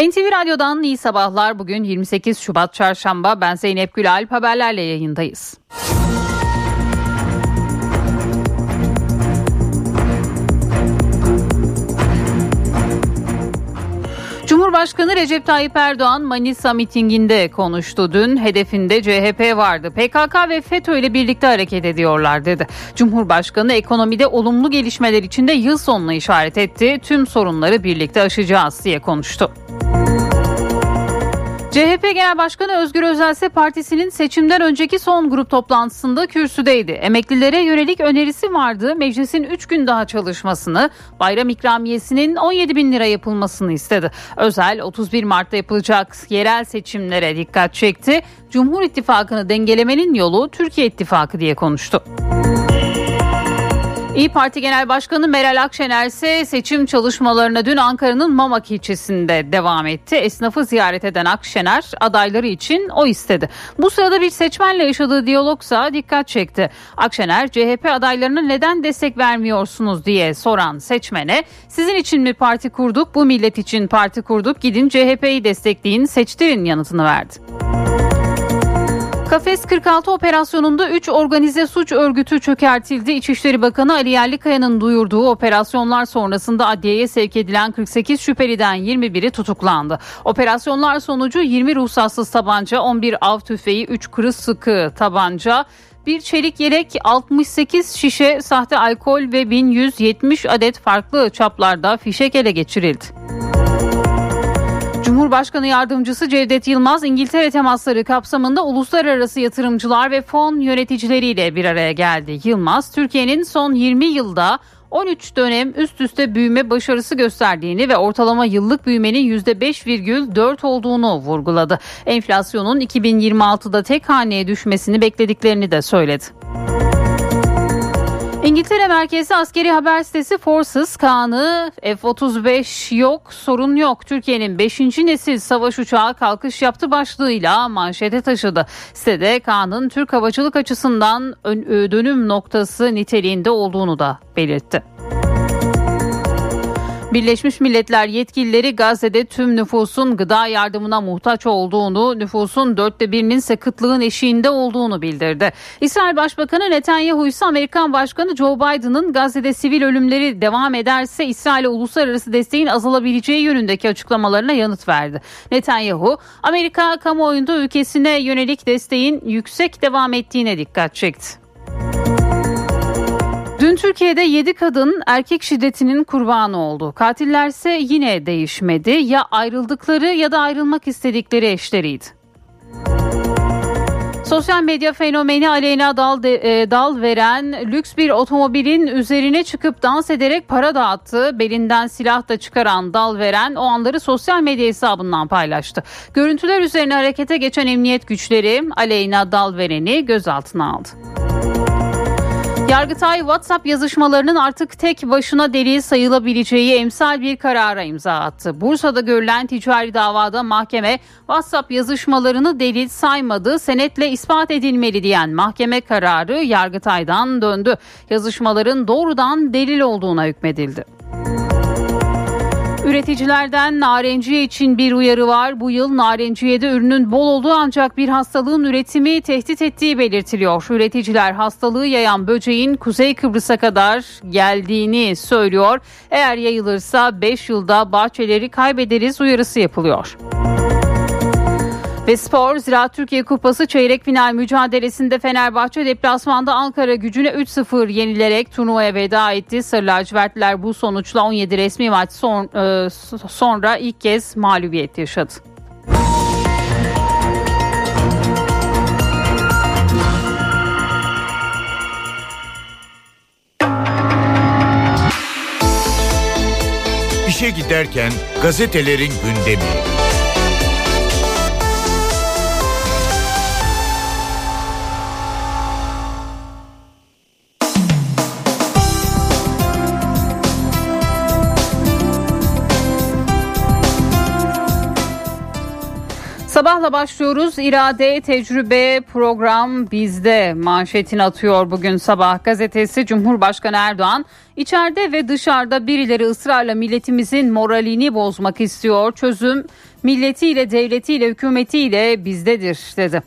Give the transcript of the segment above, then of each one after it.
NTV Radyo'dan iyi sabahlar. Bugün 28 Şubat Çarşamba. Ben Zeynep Gülalp haberlerle yayındayız. Cumhurbaşkanı Recep Tayyip Erdoğan Manisa mitinginde konuştu. Dün hedefinde CHP vardı. PKK ve FETÖ ile birlikte hareket ediyorlar dedi. Cumhurbaşkanı ekonomide olumlu gelişmeler içinde yıl sonuna işaret etti. Tüm sorunları birlikte aşacağız diye konuştu. CHP Genel Başkanı Özgür Özel ise partisinin seçimden önceki son grup toplantısında kürsüdeydi. Emeklilere yönelik önerisi vardı. Meclisin 3 gün daha çalışmasını, bayram ikramiyesinin 17 bin lira yapılmasını istedi. Özel 31 Mart'ta yapılacak yerel seçimlere dikkat çekti. Cumhur İttifakı'nı dengelemenin yolu Türkiye İttifakı diye konuştu. İyi Parti Genel Başkanı Meral Akşener ise seçim çalışmalarına dün Ankara'nın Mamak ilçesinde devam etti. Esnafı ziyaret eden Akşener adayları için o istedi. Bu sırada bir seçmenle yaşadığı diyalogsa dikkat çekti. Akşener CHP adaylarına neden destek vermiyorsunuz diye soran seçmene sizin için mi parti kurduk bu millet için parti kurduk gidin CHP'yi destekleyin seçtirin yanıtını verdi. Kafes 46 operasyonunda 3 organize suç örgütü çökertildi. İçişleri Bakanı Ali Yerlikaya'nın duyurduğu operasyonlar sonrasında adliyeye sevk edilen 48 şüpheliden 21'i tutuklandı. Operasyonlar sonucu 20 ruhsatsız tabanca, 11 av tüfeği, 3 kırı sıkı tabanca, bir çelik yelek, 68 şişe sahte alkol ve 1170 adet farklı çaplarda fişek ele geçirildi. Cumhurbaşkanı Yardımcısı Cevdet Yılmaz İngiltere temasları kapsamında uluslararası yatırımcılar ve fon yöneticileriyle bir araya geldi. Yılmaz Türkiye'nin son 20 yılda 13 dönem üst üste büyüme başarısı gösterdiğini ve ortalama yıllık büyümenin %5,4 olduğunu vurguladı. Enflasyonun 2026'da tek haneye düşmesini beklediklerini de söyledi. İngiltere merkezi askeri haber sitesi Forces Kaan'ı F-35 yok sorun yok. Türkiye'nin 5. nesil savaş uçağı kalkış yaptı başlığıyla manşete taşıdı. Sitede Kaan'ın Türk havacılık açısından dönüm noktası niteliğinde olduğunu da belirtti. Birleşmiş Milletler yetkilileri Gazze'de tüm nüfusun gıda yardımına muhtaç olduğunu, nüfusun dörtte birinin ise kıtlığın eşiğinde olduğunu bildirdi. İsrail Başbakanı Netanyahu ise Amerikan Başkanı Joe Biden'ın Gazze'de sivil ölümleri devam ederse İsrail'e uluslararası desteğin azalabileceği yönündeki açıklamalarına yanıt verdi. Netanyahu, Amerika kamuoyunda ülkesine yönelik desteğin yüksek devam ettiğine dikkat çekti. Dün Türkiye'de 7 kadın erkek şiddetinin kurbanı oldu. Katiller ise yine değişmedi. Ya ayrıldıkları ya da ayrılmak istedikleri eşleriydi. Sosyal medya fenomeni Aleyna Dal, de, e, Dal veren lüks bir otomobilin üzerine çıkıp dans ederek para dağıttı. Belinden silah da çıkaran Dal veren o anları sosyal medya hesabından paylaştı. Görüntüler üzerine harekete geçen emniyet güçleri Aleyna Dal vereni gözaltına aldı. Yargıtay WhatsApp yazışmalarının artık tek başına delil sayılabileceği emsal bir karara imza attı. Bursa'da görülen ticari davada mahkeme WhatsApp yazışmalarını delil saymadı, senetle ispat edilmeli diyen mahkeme kararı Yargıtay'dan döndü. Yazışmaların doğrudan delil olduğuna hükmedildi. Üreticilerden narenciye için bir uyarı var. Bu yıl narenciyede ürünün bol olduğu ancak bir hastalığın üretimi tehdit ettiği belirtiliyor. Üreticiler hastalığı yayan böceğin Kuzey Kıbrıs'a kadar geldiğini söylüyor. Eğer yayılırsa 5 yılda bahçeleri kaybederiz uyarısı yapılıyor. Ve spor Ziraat Türkiye Kupası çeyrek final mücadelesinde Fenerbahçe deplasmanda Ankara gücüne 3-0 yenilerek turnuvaya veda etti. Sarı lacivertliler bu sonuçla 17 resmi maç son, e, sonra ilk kez mağlubiyet yaşadı. İşe giderken gazetelerin gündemi. Sabahla başlıyoruz. İrade, tecrübe, program bizde manşetini atıyor bugün sabah gazetesi. Cumhurbaşkanı Erdoğan İçeride ve dışarıda birileri ısrarla milletimizin moralini bozmak istiyor. Çözüm milletiyle, devletiyle, hükümetiyle bizdedir dedi.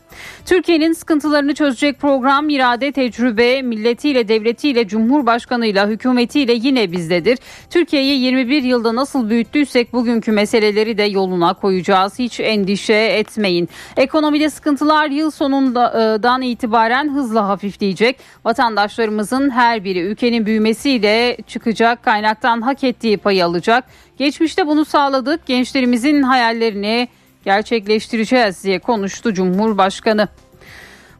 Türkiye'nin sıkıntılarını çözecek program, irade, tecrübe, milletiyle, devletiyle, cumhurbaşkanıyla, hükümetiyle yine bizdedir. Türkiye'yi 21 yılda nasıl büyüttüysek bugünkü meseleleri de yoluna koyacağız. Hiç endişe etmeyin. Ekonomide sıkıntılar yıl sonundan itibaren hızla hafifleyecek. Vatandaşlarımızın her biri ülkenin büyümesiyle çıkacak kaynaktan hak ettiği payı alacak. Geçmişte bunu sağladık. Gençlerimizin hayallerini gerçekleştireceğiz diye konuştu Cumhurbaşkanı.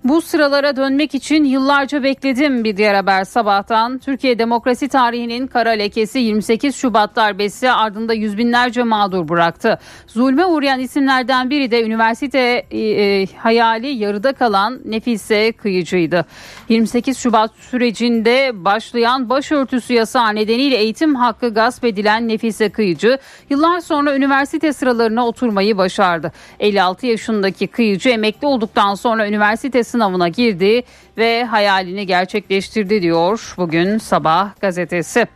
Bu sıralara dönmek için yıllarca bekledim bir diğer haber sabahtan. Türkiye demokrasi tarihinin kara lekesi 28 Şubat darbesi ardında yüz binlerce mağdur bıraktı. Zulme uğrayan isimlerden biri de üniversite e, e, hayali yarıda kalan Nefise Kıyıcı'ydı. 28 Şubat sürecinde başlayan başörtüsü yasağı nedeniyle eğitim hakkı gasp edilen Nefise Kıyıcı yıllar sonra üniversite sıralarına oturmayı başardı. 56 yaşındaki Kıyıcı emekli olduktan sonra üniversite sınavına girdi ve hayalini gerçekleştirdi diyor bugün Sabah gazetesi.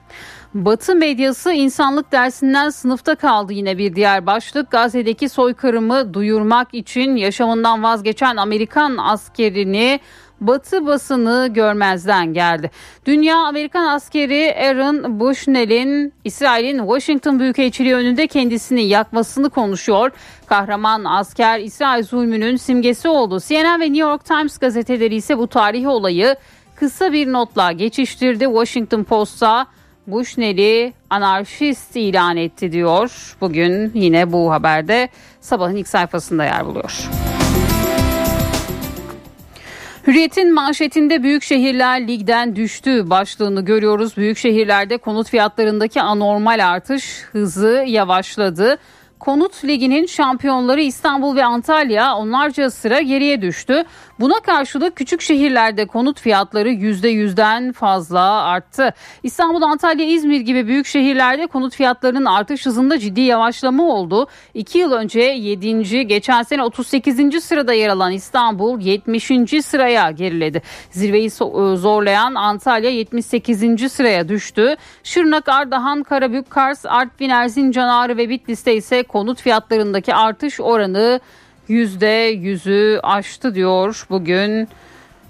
Batı medyası insanlık dersinden sınıfta kaldı yine bir diğer başlık. Gazze'deki soykırımı duyurmak için yaşamından vazgeçen Amerikan askerini Batı basını görmezden geldi. Dünya Amerikan askeri Aaron Bushnell'in İsrail'in Washington Büyükelçiliği önünde kendisini yakmasını konuşuyor. Kahraman asker İsrail zulmünün simgesi oldu. CNN ve New York Times gazeteleri ise bu tarihi olayı kısa bir notla geçiştirdi. Washington Post'a Bushnell'i anarşist ilan etti diyor. Bugün yine bu haberde sabahın ilk sayfasında yer buluyor. Hürriyet'in manşetinde büyük şehirler ligden düştü başlığını görüyoruz. Büyük şehirlerde konut fiyatlarındaki anormal artış hızı yavaşladı. Konut Ligi'nin şampiyonları İstanbul ve Antalya onlarca sıra geriye düştü. Buna karşılık küçük şehirlerde konut fiyatları %100'den fazla arttı. İstanbul, Antalya, İzmir gibi büyük şehirlerde konut fiyatlarının artış hızında ciddi yavaşlama oldu. 2 yıl önce 7. geçen sene 38. sırada yer alan İstanbul 70. sıraya geriledi. Zirveyi zorlayan Antalya 78. sıraya düştü. Şırnak, Ardahan, Karabük, Kars, Artvin, Erzincan, Ağrı ve Bitlis'te ise konut fiyatlarındaki artış oranı yüzde yüzü aştı diyor bugün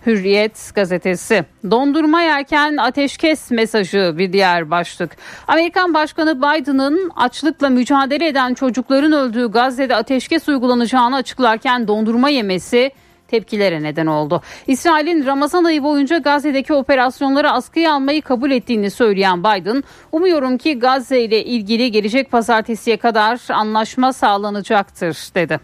Hürriyet gazetesi. Dondurma yerken ateşkes mesajı bir diğer başlık. Amerikan Başkanı Biden'ın açlıkla mücadele eden çocukların öldüğü Gazze'de ateşkes uygulanacağını açıklarken dondurma yemesi tepkilere neden oldu. İsrail'in Ramazan ayı boyunca Gazze'deki operasyonları askıya almayı kabul ettiğini söyleyen Biden, umuyorum ki Gazze ile ilgili gelecek pazartesiye kadar anlaşma sağlanacaktır dedi.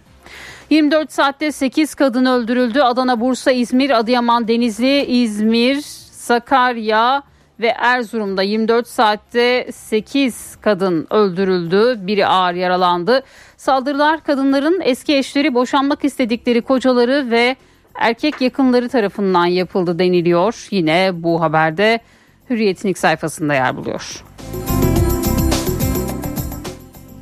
24 saatte 8 kadın öldürüldü. Adana, Bursa, İzmir, Adıyaman, Denizli, İzmir, Sakarya ve Erzurum'da 24 saatte 8 kadın öldürüldü. Biri ağır yaralandı. Saldırılar kadınların eski eşleri, boşanmak istedikleri kocaları ve erkek yakınları tarafından yapıldı deniliyor. Yine bu haberde Hürriyet'in ilk sayfasında yer buluyor.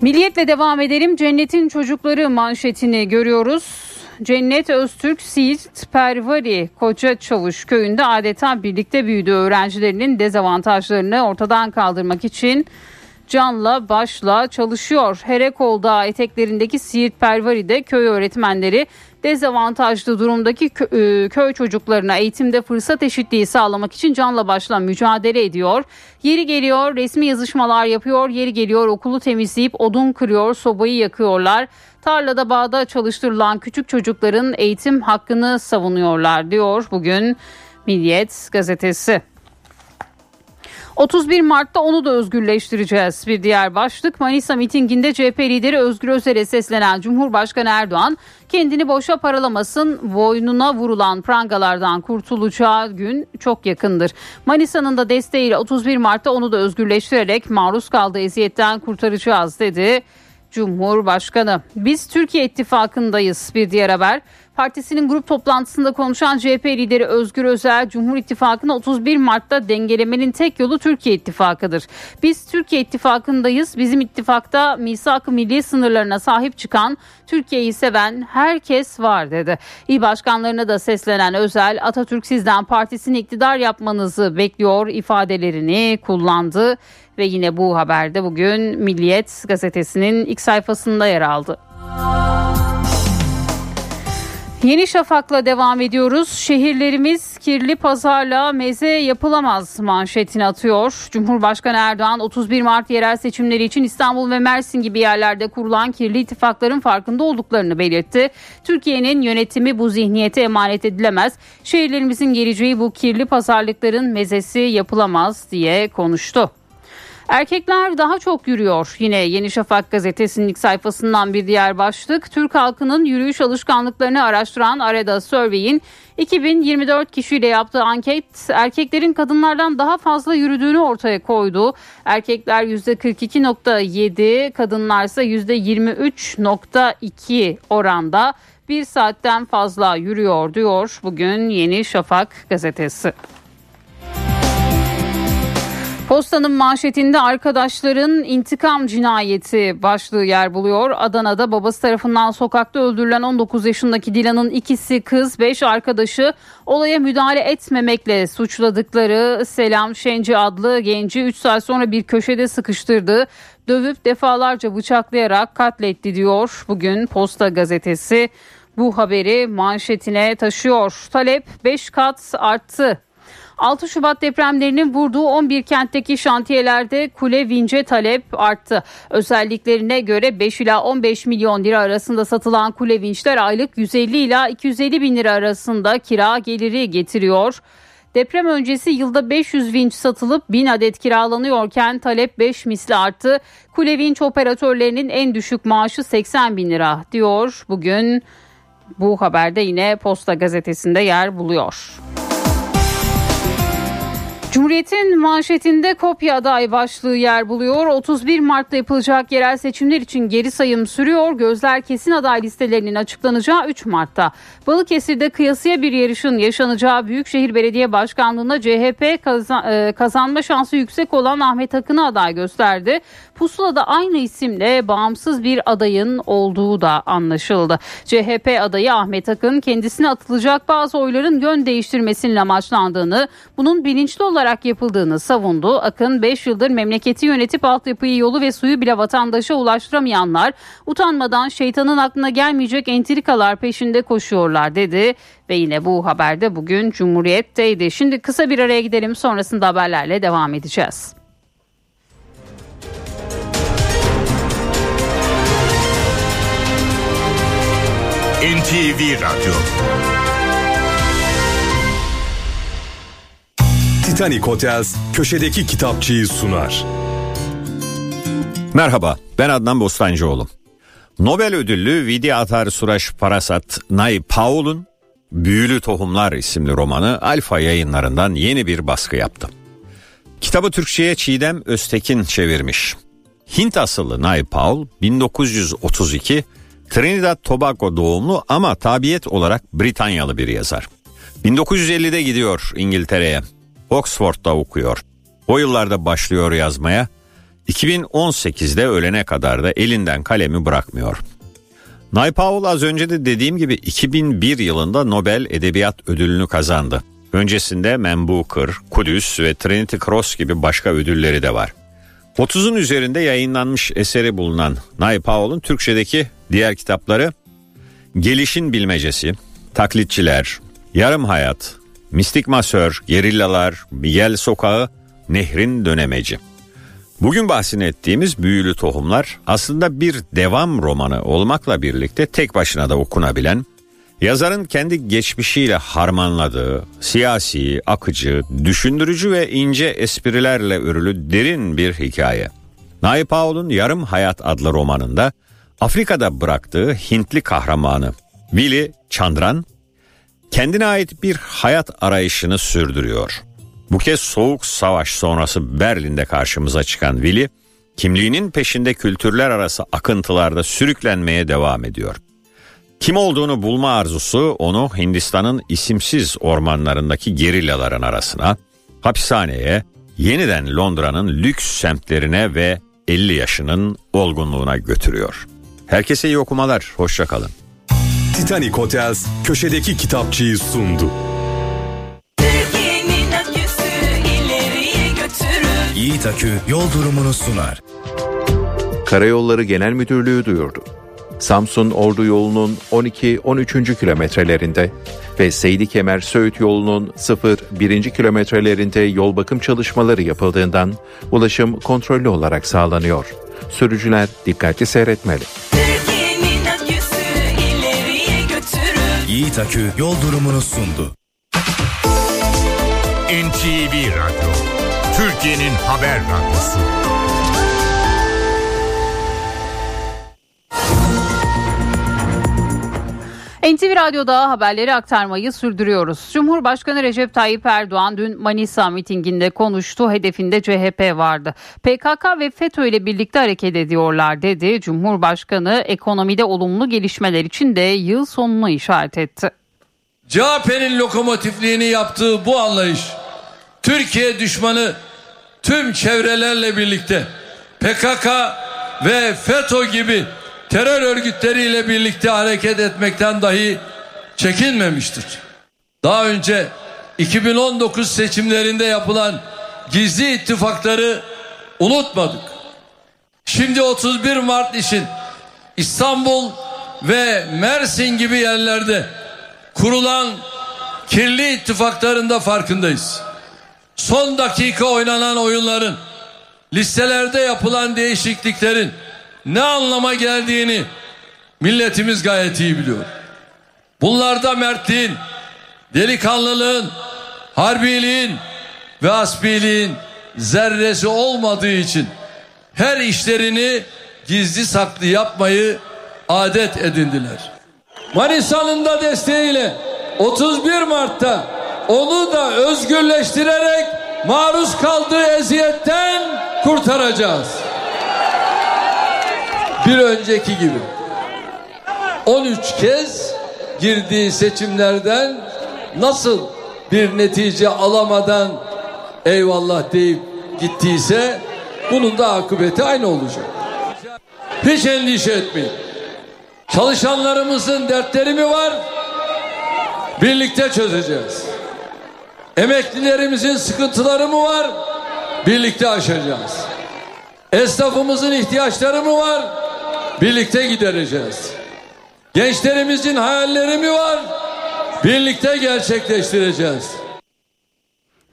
Milliyetle devam edelim. Cennetin çocukları manşetini görüyoruz. Cennet Öztürk Siirt Pervari Koca Çavuş köyünde adeta birlikte büyüdü öğrencilerinin dezavantajlarını ortadan kaldırmak için canla başla çalışıyor. Herekol Dağı eteklerindeki Siirt Pervari'de köy öğretmenleri dezavantajlı durumdaki e, köy çocuklarına eğitimde fırsat eşitliği sağlamak için canla başla mücadele ediyor. Yeri geliyor resmi yazışmalar yapıyor, yeri geliyor okulu temizleyip odun kırıyor, sobayı yakıyorlar. Tarlada bağda çalıştırılan küçük çocukların eğitim hakkını savunuyorlar diyor bugün Milliyet gazetesi. 31 Mart'ta onu da özgürleştireceğiz. Bir diğer başlık Manisa mitinginde CHP lideri Özgür Özel'e seslenen Cumhurbaşkanı Erdoğan kendini boşa paralamasın boynuna vurulan prangalardan kurtulacağı gün çok yakındır. Manisa'nın da desteğiyle 31 Mart'ta onu da özgürleştirerek maruz kaldığı eziyetten kurtaracağız dedi. Cumhurbaşkanı. Biz Türkiye ittifakındayız bir diğer haber. Partisinin grup toplantısında konuşan CHP lideri Özgür Özel, Cumhur İttifakı'nı 31 Mart'ta dengelemenin tek yolu Türkiye İttifakı'dır. Biz Türkiye İttifakı'ndayız. Bizim ittifakta misak-ı milli sınırlarına sahip çıkan, Türkiye'yi seven herkes var dedi. İl başkanlarına da seslenen Özel, Atatürk sizden partisini iktidar yapmanızı bekliyor ifadelerini kullandı ve yine bu haberde bugün Milliyet gazetesinin ilk sayfasında yer aldı. Yeni Şafak'la devam ediyoruz. Şehirlerimiz kirli pazarla meze yapılamaz manşetini atıyor. Cumhurbaşkanı Erdoğan 31 Mart yerel seçimleri için İstanbul ve Mersin gibi yerlerde kurulan kirli ittifakların farkında olduklarını belirtti. Türkiye'nin yönetimi bu zihniyete emanet edilemez. Şehirlerimizin geleceği bu kirli pazarlıkların mezesi yapılamaz diye konuştu. Erkekler daha çok yürüyor. Yine Yeni Şafak gazetesinin ilk sayfasından bir diğer başlık. Türk halkının yürüyüş alışkanlıklarını araştıran Areda Survey'in 2024 kişiyle yaptığı anket erkeklerin kadınlardan daha fazla yürüdüğünü ortaya koydu. Erkekler %42.7, kadınlarsa %23.2 oranda bir saatten fazla yürüyor diyor bugün Yeni Şafak gazetesi. Postanın manşetinde arkadaşların intikam cinayeti başlığı yer buluyor. Adana'da babası tarafından sokakta öldürülen 19 yaşındaki Dilan'ın ikisi kız 5 arkadaşı olaya müdahale etmemekle suçladıkları Selam Şenci adlı genci 3 saat sonra bir köşede sıkıştırdı. Dövüp defalarca bıçaklayarak katletti diyor bugün Posta gazetesi. Bu haberi manşetine taşıyor. Talep 5 kat arttı 6 Şubat depremlerinin vurduğu 11 kentteki şantiyelerde kule vince talep arttı. Özelliklerine göre 5 ila 15 milyon lira arasında satılan kule vinçler aylık 150 ila 250 bin lira arasında kira geliri getiriyor. Deprem öncesi yılda 500 vinç satılıp 1000 adet kiralanıyorken talep 5 misli arttı. Kule vinç operatörlerinin en düşük maaşı 80 bin lira diyor. Bugün bu haberde yine Posta gazetesinde yer buluyor. Cumhuriyet'in manşetinde kopya aday başlığı yer buluyor. 31 Mart'ta yapılacak yerel seçimler için geri sayım sürüyor. Gözler kesin aday listelerinin açıklanacağı 3 Mart'ta. Balıkesir'de kıyasıya bir yarışın yaşanacağı Büyükşehir Belediye Başkanlığı'nda CHP e, kazanma şansı yüksek olan Ahmet Akın'ı aday gösterdi. Pusula'da aynı isimle bağımsız bir adayın olduğu da anlaşıldı. CHP adayı Ahmet Akın kendisine atılacak bazı oyların yön değiştirmesinin amaçlandığını, bunun bilinçli olarak yapıldığını savundu. Akın 5 yıldır memleketi yönetip altyapıyı yolu ve suyu bile vatandaşa ulaştıramayanlar utanmadan şeytanın aklına gelmeyecek entrikalar peşinde koşuyorlar dedi ve yine bu haberde bugün Cumhuriyet'teydi. Şimdi kısa bir araya gidelim sonrasında haberlerle devam edeceğiz. NTV Radyo Titanic Hotels köşedeki kitapçıyı sunar. Merhaba ben Adnan Bostancıoğlu. Nobel ödüllü Vidi Atar Suraş Parasat Nay Paul'un Büyülü Tohumlar isimli romanı Alfa yayınlarından yeni bir baskı yaptı. Kitabı Türkçe'ye Çiğdem Öztekin çevirmiş. Hint asıllı Nay Paul 1932 Trinidad Tobago doğumlu ama tabiyet olarak Britanyalı bir yazar. 1950'de gidiyor İngiltere'ye. Oxford'da okuyor. O yıllarda başlıyor yazmaya. 2018'de ölene kadar da elinden kalemi bırakmıyor. Naipaul az önce de dediğim gibi 2001 yılında Nobel Edebiyat Ödülünü kazandı. Öncesinde Man Booker, Kudüs ve Trinity Cross gibi başka ödülleri de var. 30'un üzerinde yayınlanmış eseri bulunan Naipaul'un Türkçedeki diğer kitapları Gelişin Bilmecesi, Taklitçiler, Yarım Hayat, Mistik Masör, Gerillalar, Miguel Sokağı, Nehrin Dönemeci. Bugün bahsini ettiğimiz Büyülü Tohumlar aslında bir devam romanı olmakla birlikte tek başına da okunabilen, yazarın kendi geçmişiyle harmanladığı, siyasi, akıcı, düşündürücü ve ince esprilerle örülü derin bir hikaye. Naip Paul'un Yarım Hayat adlı romanında Afrika'da bıraktığı Hintli kahramanı Willy Chandran kendine ait bir hayat arayışını sürdürüyor. Bu kez soğuk savaş sonrası Berlin'de karşımıza çıkan Willy kimliğinin peşinde kültürler arası akıntılarda sürüklenmeye devam ediyor. Kim olduğunu bulma arzusu onu Hindistan'ın isimsiz ormanlarındaki gerillaların arasına, hapishaneye, yeniden Londra'nın lüks semtlerine ve 50 yaşının olgunluğuna götürüyor. Herkese iyi okumalar, hoşçakalın. Titanic Hotels köşedeki kitapçıyı sundu. Akü yol durumunu sunar. Karayolları Genel Müdürlüğü duyurdu. Samsun Ordu yolunun 12-13. kilometrelerinde ve Seydi Kemer Söğüt yolunun 0-1. kilometrelerinde yol bakım çalışmaları yapıldığından ulaşım kontrollü olarak sağlanıyor. Sürücüler dikkatli seyretmeli. Yiğit Akü yol durumunu sundu. NTV Radyo, Türkiye'nin haber radyosu. NTV Radyo'da haberleri aktarmayı sürdürüyoruz. Cumhurbaşkanı Recep Tayyip Erdoğan dün Manisa mitinginde konuştu. Hedefinde CHP vardı. PKK ve FETÖ ile birlikte hareket ediyorlar dedi. Cumhurbaşkanı ekonomide olumlu gelişmeler için de yıl sonunu işaret etti. CHP'nin lokomotifliğini yaptığı bu anlayış Türkiye düşmanı tüm çevrelerle birlikte PKK ve FETÖ gibi terör örgütleriyle birlikte hareket etmekten dahi çekinmemiştir. Daha önce 2019 seçimlerinde yapılan gizli ittifakları unutmadık. Şimdi 31 Mart için İstanbul ve Mersin gibi yerlerde kurulan kirli ittifaklarında farkındayız. Son dakika oynanan oyunların, listelerde yapılan değişikliklerin ne anlama geldiğini milletimiz gayet iyi biliyor. Bunlarda mertliğin, delikanlılığın, harbiliğin ve asbiliğin zerresi olmadığı için her işlerini gizli saklı yapmayı adet edindiler. Manisa'nın da desteğiyle 31 Mart'ta onu da özgürleştirerek maruz kaldığı eziyetten kurtaracağız. Bir önceki gibi 13 kez girdiği seçimlerden nasıl bir netice alamadan eyvallah deyip gittiyse bunun da akıbeti aynı olacak. Hiç endişe etmeyin. Çalışanlarımızın dertleri mi var? Birlikte çözeceğiz. Emeklilerimizin sıkıntıları mı var? Birlikte aşacağız. Esnafımızın ihtiyaçları mı var? Birlikte gidereceğiz. Gençlerimizin hayalleri mi var? Birlikte gerçekleştireceğiz.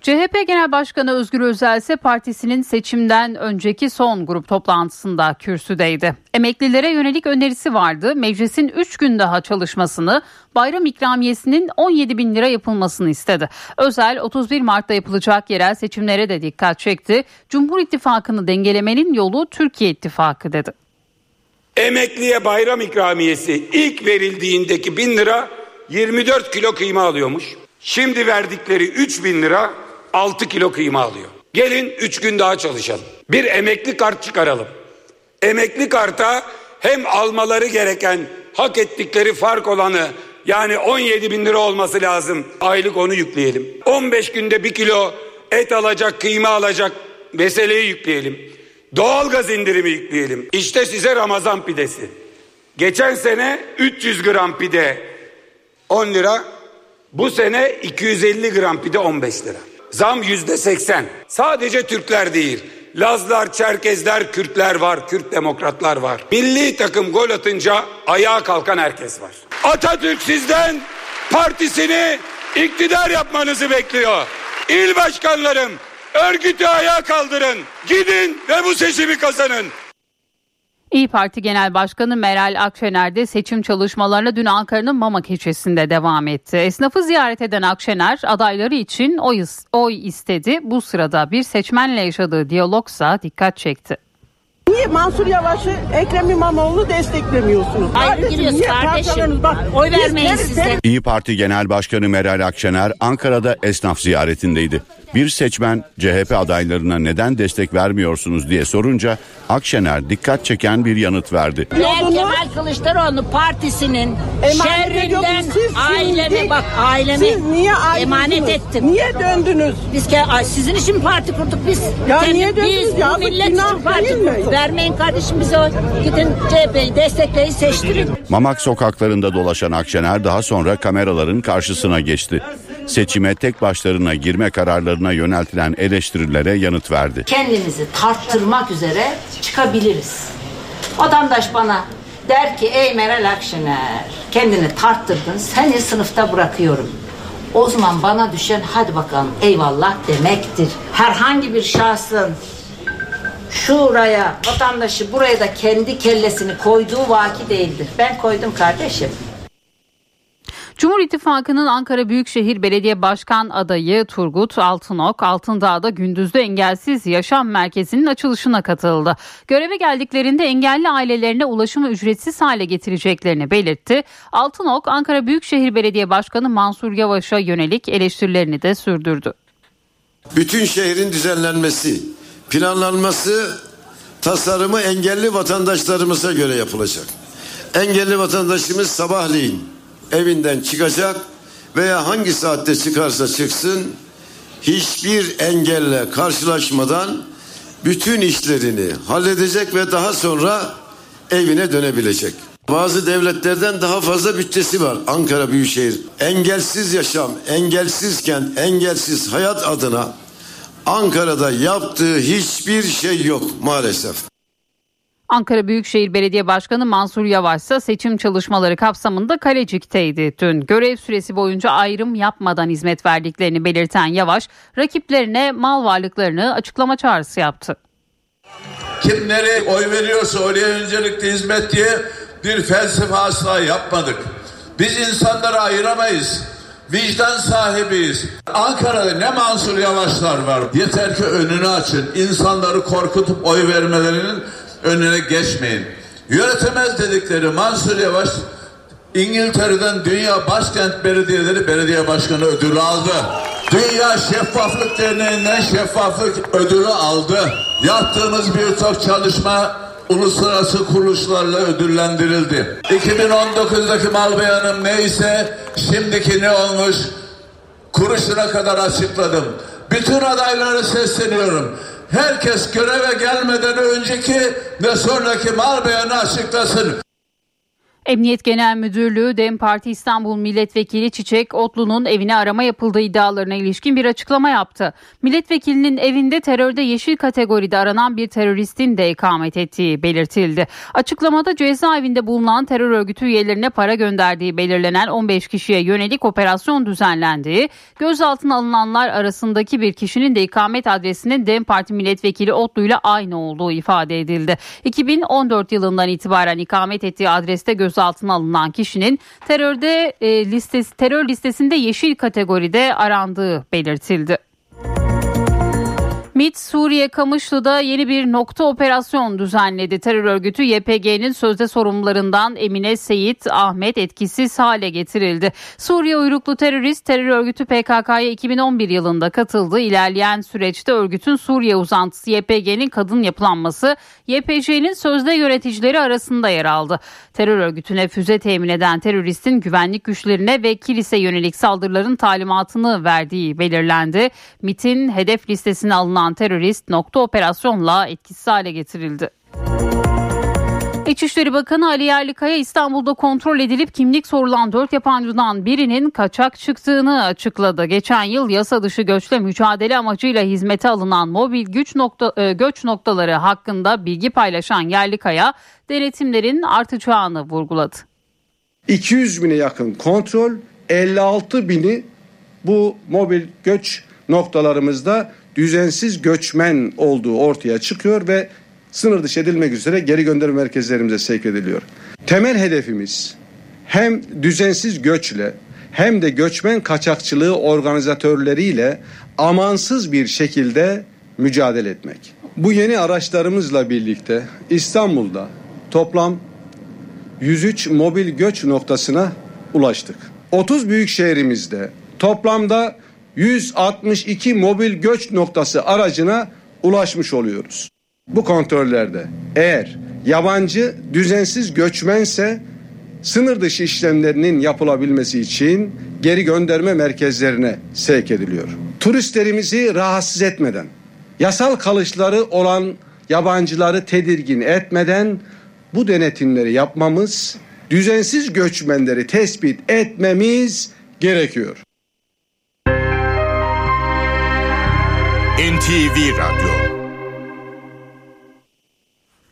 CHP Genel Başkanı Özgür Özel ise partisinin seçimden önceki son grup toplantısında kürsüdeydi. Emeklilere yönelik önerisi vardı. Meclisin 3 gün daha çalışmasını, bayram ikramiyesinin 17 bin lira yapılmasını istedi. Özel 31 Mart'ta yapılacak yerel seçimlere de dikkat çekti. Cumhur İttifakı'nı dengelemenin yolu Türkiye İttifakı dedi. Emekliye bayram ikramiyesi ilk verildiğindeki bin lira 24 kilo kıyma alıyormuş. Şimdi verdikleri 3 bin lira 6 kilo kıyma alıyor. Gelin 3 gün daha çalışalım. Bir emekli kart çıkaralım. Emekli karta hem almaları gereken hak ettikleri fark olanı yani 17 bin lira olması lazım. Aylık onu yükleyelim. 15 günde bir kilo et alacak, kıyma alacak meseleyi yükleyelim. Doğalgaz indirimi yükleyelim. İşte size Ramazan pidesi. Geçen sene 300 gram pide 10 lira. Bu sene 250 gram pide 15 lira. Zam yüzde 80. Sadece Türkler değil. Lazlar, Çerkezler, Kürtler var, Kürt demokratlar var. Milli takım gol atınca ayağa kalkan herkes var. Atatürk sizden partisini iktidar yapmanızı bekliyor. İl başkanlarım örgütü ayağa kaldırın. Gidin ve bu seçimi kazanın. İyi Parti Genel Başkanı Meral Akşener de seçim çalışmalarına dün Ankara'nın Mamak ilçesinde devam etti. Esnafı ziyaret eden Akşener adayları için oy, oy istedi. Bu sırada bir seçmenle yaşadığı diyalogsa dikkat çekti. Niye Mansur Yavaş'ı Ekrem İmamoğlu desteklemiyorsunuz? Ayrı Kardeşim, giriyoruz niye kardeşim. Bak, Oy vermeyin ter- siz de. ter- İyi Parti Genel Başkanı Meral Akşener Ankara'da esnaf ziyaretindeydi. Bir seçmen CHP adaylarına neden destek vermiyorsunuz diye sorunca Akşener dikkat çeken bir yanıt verdi. Ben Kemal Kılıçdaroğlu partisinin şerrinden ailemi bak ailemi Siz niye emanet ettim. Niye döndünüz? Biz ke- ay, sizin için parti kurduk biz? Ya Kendi- niye döndünüz biz ya? bu millet için parti kurduk. Vermeyin kardeşim bize o. Gidin CHP'yi destekleyin seçtirin. Mamak sokaklarında dolaşan Akşener daha sonra kameraların karşısına geçti. Seçime tek başlarına girme kararlarına yöneltilen eleştirilere yanıt verdi. Kendimizi tarttırmak üzere çıkabiliriz. Vatandaş bana der ki ey Meral Akşener kendini tarttırdın seni sınıfta bırakıyorum. O zaman bana düşen hadi bakalım eyvallah demektir. Herhangi bir şahsın şuraya vatandaşı buraya da kendi kellesini koyduğu vaki değildir. Ben koydum kardeşim. Cumhur İttifakı'nın Ankara Büyükşehir Belediye Başkan adayı Turgut Altınok, Altındağ'da gündüzde engelsiz yaşam merkezinin açılışına katıldı. Göreve geldiklerinde engelli ailelerine ulaşımı ücretsiz hale getireceklerini belirtti. Altınok, Ankara Büyükşehir Belediye Başkanı Mansur Yavaş'a yönelik eleştirilerini de sürdürdü. Bütün şehrin düzenlenmesi, planlanması, tasarımı engelli vatandaşlarımıza göre yapılacak. Engelli vatandaşımız sabahleyin evinden çıkacak veya hangi saatte çıkarsa çıksın hiçbir engelle karşılaşmadan bütün işlerini halledecek ve daha sonra evine dönebilecek. Bazı devletlerden daha fazla bütçesi var Ankara Büyükşehir. Engelsiz yaşam, engelsiz kent, engelsiz hayat adına Ankara'da yaptığı hiçbir şey yok maalesef. Ankara Büyükşehir Belediye Başkanı Mansur Yavaş ise seçim çalışmaları kapsamında Kalecik'teydi dün. Görev süresi boyunca ayrım yapmadan hizmet verdiklerini belirten Yavaş, rakiplerine mal varlıklarını açıklama çağrısı yaptı. Kim nereye oy veriyorsa oraya öncelikli hizmet diye bir felsefe asla yapmadık. Biz insanları ayıramayız. Vicdan sahibiyiz. Ankara'da ne Mansur Yavaşlar var. Yeter ki önünü açın. İnsanları korkutup oy vermelerinin önüne geçmeyin. Yönetemez dedikleri Mansur Yavaş İngiltere'den Dünya Başkent Belediyeleri Belediye Başkanı ödülü aldı. Dünya Şeffaflık Derneği'nden şeffaflık ödülü aldı. Yaptığımız birçok çalışma uluslararası kuruluşlarla ödüllendirildi. 2019'daki mal beyanım neyse şimdiki ne olmuş kuruşuna kadar açıkladım. Bütün adaylara sesleniyorum. Herkes göreve gelmeden önceki ve sonraki mal beyanı açıklasın. Emniyet Genel Müdürlüğü DEM Parti İstanbul Milletvekili Çiçek Otlu'nun evine arama yapıldığı iddialarına ilişkin bir açıklama yaptı. Milletvekilinin evinde terörde yeşil kategoride aranan bir teröristin de ikamet ettiği belirtildi. Açıklamada cezaevinde bulunan terör örgütü üyelerine para gönderdiği belirlenen 15 kişiye yönelik operasyon düzenlendiği, gözaltına alınanlar arasındaki bir kişinin de ikamet adresinin DEM Parti Milletvekili Otlu ile aynı olduğu ifade edildi. 2014 yılından itibaren ikamet ettiği adreste göz gözaltına alınan kişinin terörde e, listesi terör listesinde yeşil kategoride arandığı belirtildi. MİT Suriye Kamışlı'da yeni bir nokta operasyon düzenledi. Terör örgütü YPG'nin sözde sorumlularından Emine Seyit Ahmet etkisiz hale getirildi. Suriye uyruklu terörist terör örgütü PKK'ya 2011 yılında katıldı. İlerleyen süreçte örgütün Suriye uzantısı YPG'nin kadın yapılanması YPG'nin sözde yöneticileri arasında yer aldı. Terör örgütüne füze temin eden teröristin güvenlik güçlerine ve kilise yönelik saldırıların talimatını verdiği belirlendi. MİT'in hedef listesine alınan terörist nokta operasyonla etkisiz hale getirildi. İçişleri Bakanı Ali Yerlikaya İstanbul'da kontrol edilip kimlik sorulan dört yabancıdan birinin kaçak çıktığını açıkladı. Geçen yıl yasa dışı göçle mücadele amacıyla hizmete alınan mobil güç nokta, e, göç noktaları hakkında bilgi paylaşan Yerlikaya denetimlerin artacağını vurguladı. 200 bine yakın kontrol 56 bini bu mobil göç noktalarımızda düzensiz göçmen olduğu ortaya çıkıyor ve sınır dışı edilmek üzere geri gönderme merkezlerimize sevk ediliyor. Temel hedefimiz hem düzensiz göçle hem de göçmen kaçakçılığı organizatörleriyle amansız bir şekilde mücadele etmek. Bu yeni araçlarımızla birlikte İstanbul'da toplam 103 mobil göç noktasına ulaştık. 30 büyük şehrimizde toplamda 162 mobil göç noktası aracına ulaşmış oluyoruz. Bu kontrollerde eğer yabancı düzensiz göçmense sınır dışı işlemlerinin yapılabilmesi için geri gönderme merkezlerine sevk ediliyor. Turistlerimizi rahatsız etmeden, yasal kalışları olan yabancıları tedirgin etmeden bu denetimleri yapmamız, düzensiz göçmenleri tespit etmemiz gerekiyor. NTV Radyo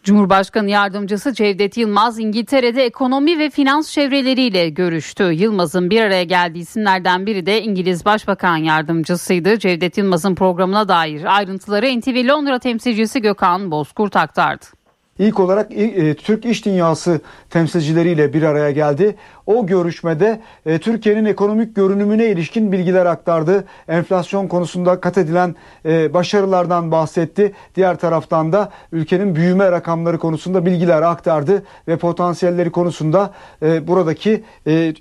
Cumhurbaşkanı Yardımcısı Cevdet Yılmaz İngiltere'de ekonomi ve finans çevreleriyle görüştü. Yılmaz'ın bir araya geldiği isimlerden biri de İngiliz Başbakan Yardımcısıydı. Cevdet Yılmaz'ın programına dair ayrıntıları NTV Londra temsilcisi Gökhan Bozkurt aktardı. İlk olarak e, Türk iş dünyası temsilcileriyle bir araya geldi. O görüşmede e, Türkiye'nin ekonomik görünümüne ilişkin bilgiler aktardı. Enflasyon konusunda kat edilen e, başarılardan bahsetti. Diğer taraftan da ülkenin büyüme rakamları konusunda bilgiler aktardı ve potansiyelleri konusunda buradaki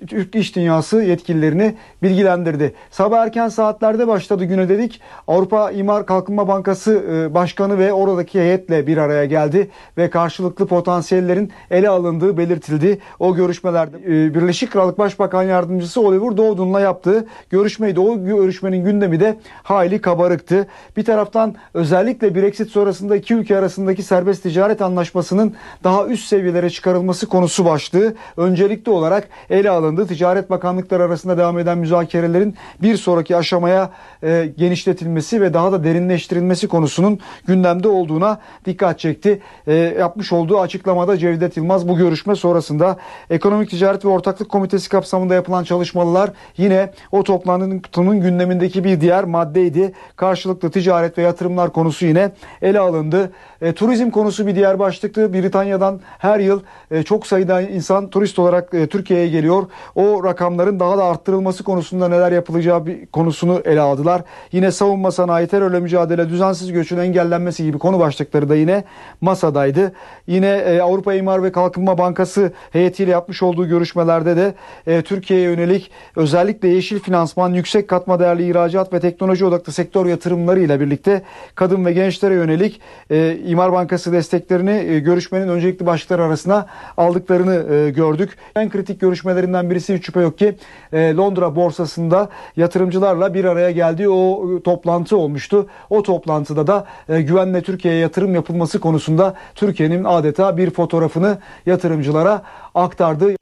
Türk iş dünyası yetkililerini bilgilendirdi. Sabah erken saatlerde başladı güne dedik. Avrupa İmar Kalkınma Bankası Başkanı ve oradaki heyetle bir araya geldi ve karşılıklı potansiyellerin ele alındığı belirtildi. O görüşmelerde e, Birleşik Krallık Başbakan Yardımcısı Oliver Dowden'la yaptığı görüşmeydi. O görüşmenin gündemi de hayli kabarıktı. Bir taraftan özellikle Brexit sonrasında iki ülke arasındaki serbest ticaret anlaşmasının daha üst seviyelere çıkarılması konusu başlığı öncelikli olarak ele alındı. Ticaret Bakanlıkları arasında devam eden müzakerelerin bir sonraki aşamaya e, genişletilmesi ve daha da derinleştirilmesi konusunun gündemde olduğuna dikkat çekti. E, yapmış olduğu açıklamada Cevdet Yılmaz bu görüşme sonrasında Ekonomik Ticaret ve Ortaklık Komitesi kapsamında yapılan çalışmalar yine o toplantının gündemindeki bir diğer maddeydi. Karşılıklı ticaret ve yatırımlar konusu yine ele alındı. E, turizm konusu bir diğer başlıktı. Britanya'dan her yıl e, çok sayıda insan turist olarak e, Türkiye'ye geliyor. O rakamların daha da arttırılması konusunda neler yapılacağı bir konusunu ele aldılar. Yine savunma sanayi, terörle mücadele, düzensiz göçün engellenmesi gibi konu başlıkları da yine masadaydı. Yine e, Avrupa İmar ve Kalkınma Bankası heyetiyle yapmış olduğu görüşmelerde de e, Türkiye'ye yönelik özellikle yeşil finansman, yüksek katma değerli ihracat ve teknoloji odaklı sektör yatırımları ile birlikte kadın ve gençlere yönelik e, İmar Bankası desteklerini e, görüşmenin öncelikli başlıkları arasına aldıklarını e, gördük. En kritik görüşmelerinden birisi hiç şüphe yok ki e, Londra borsasında yatırımcılarla bir araya geldiği o toplantı olmuştu. O toplantıda da güvenle Türkiye'ye yatırım yapılması konusunda Türkiye'nin adeta bir fotoğrafını yatırımcılara aktardı.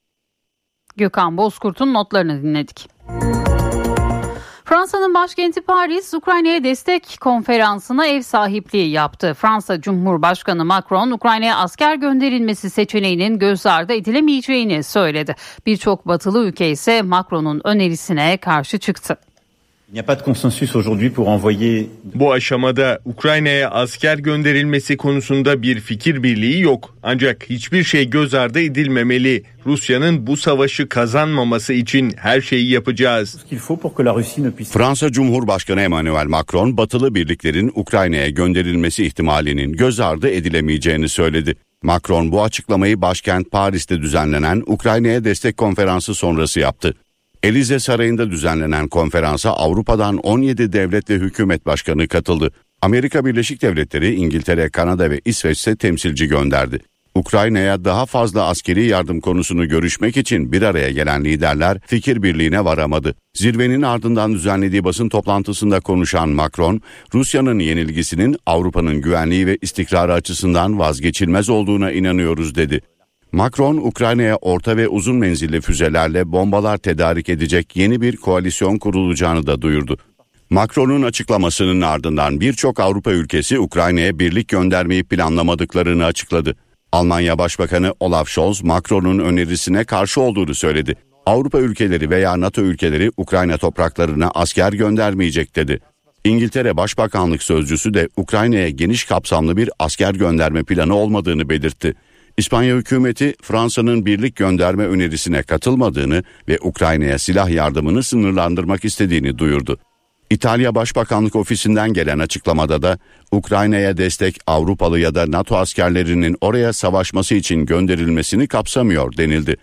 Gökhan Bozkurt'un notlarını dinledik. Fransa'nın başkenti Paris, Ukrayna'ya destek konferansına ev sahipliği yaptı. Fransa Cumhurbaşkanı Macron, Ukrayna'ya asker gönderilmesi seçeneğinin göz ardı edilemeyeceğini söyledi. Birçok batılı ülke ise Macron'un önerisine karşı çıktı. Bu aşamada Ukrayna'ya asker gönderilmesi konusunda bir fikir birliği yok. Ancak hiçbir şey göz ardı edilmemeli. Rusya'nın bu savaşı kazanmaması için her şeyi yapacağız. Fransa Cumhurbaşkanı Emmanuel Macron, batılı birliklerin Ukrayna'ya gönderilmesi ihtimalinin göz ardı edilemeyeceğini söyledi. Macron bu açıklamayı başkent Paris'te düzenlenen Ukrayna'ya destek konferansı sonrası yaptı. Elize Sarayı'nda düzenlenen konferansa Avrupa'dan 17 devlet ve hükümet başkanı katıldı. Amerika Birleşik Devletleri, İngiltere, Kanada ve İsveç'te temsilci gönderdi. Ukrayna'ya daha fazla askeri yardım konusunu görüşmek için bir araya gelen liderler fikir birliğine varamadı. Zirvenin ardından düzenlediği basın toplantısında konuşan Macron, Rusya'nın yenilgisinin Avrupa'nın güvenliği ve istikrarı açısından vazgeçilmez olduğuna inanıyoruz dedi. Macron, Ukrayna'ya orta ve uzun menzilli füzelerle bombalar tedarik edecek yeni bir koalisyon kurulacağını da duyurdu. Macron'un açıklamasının ardından birçok Avrupa ülkesi Ukrayna'ya birlik göndermeyi planlamadıklarını açıkladı. Almanya Başbakanı Olaf Scholz, Macron'un önerisine karşı olduğunu söyledi. Avrupa ülkeleri veya NATO ülkeleri Ukrayna topraklarına asker göndermeyecek dedi. İngiltere Başbakanlık Sözcüsü de Ukrayna'ya geniş kapsamlı bir asker gönderme planı olmadığını belirtti. İspanya hükümeti Fransa'nın birlik gönderme önerisine katılmadığını ve Ukrayna'ya silah yardımını sınırlandırmak istediğini duyurdu. İtalya Başbakanlık Ofisi'nden gelen açıklamada da Ukrayna'ya destek Avrupalı ya da NATO askerlerinin oraya savaşması için gönderilmesini kapsamıyor denildi.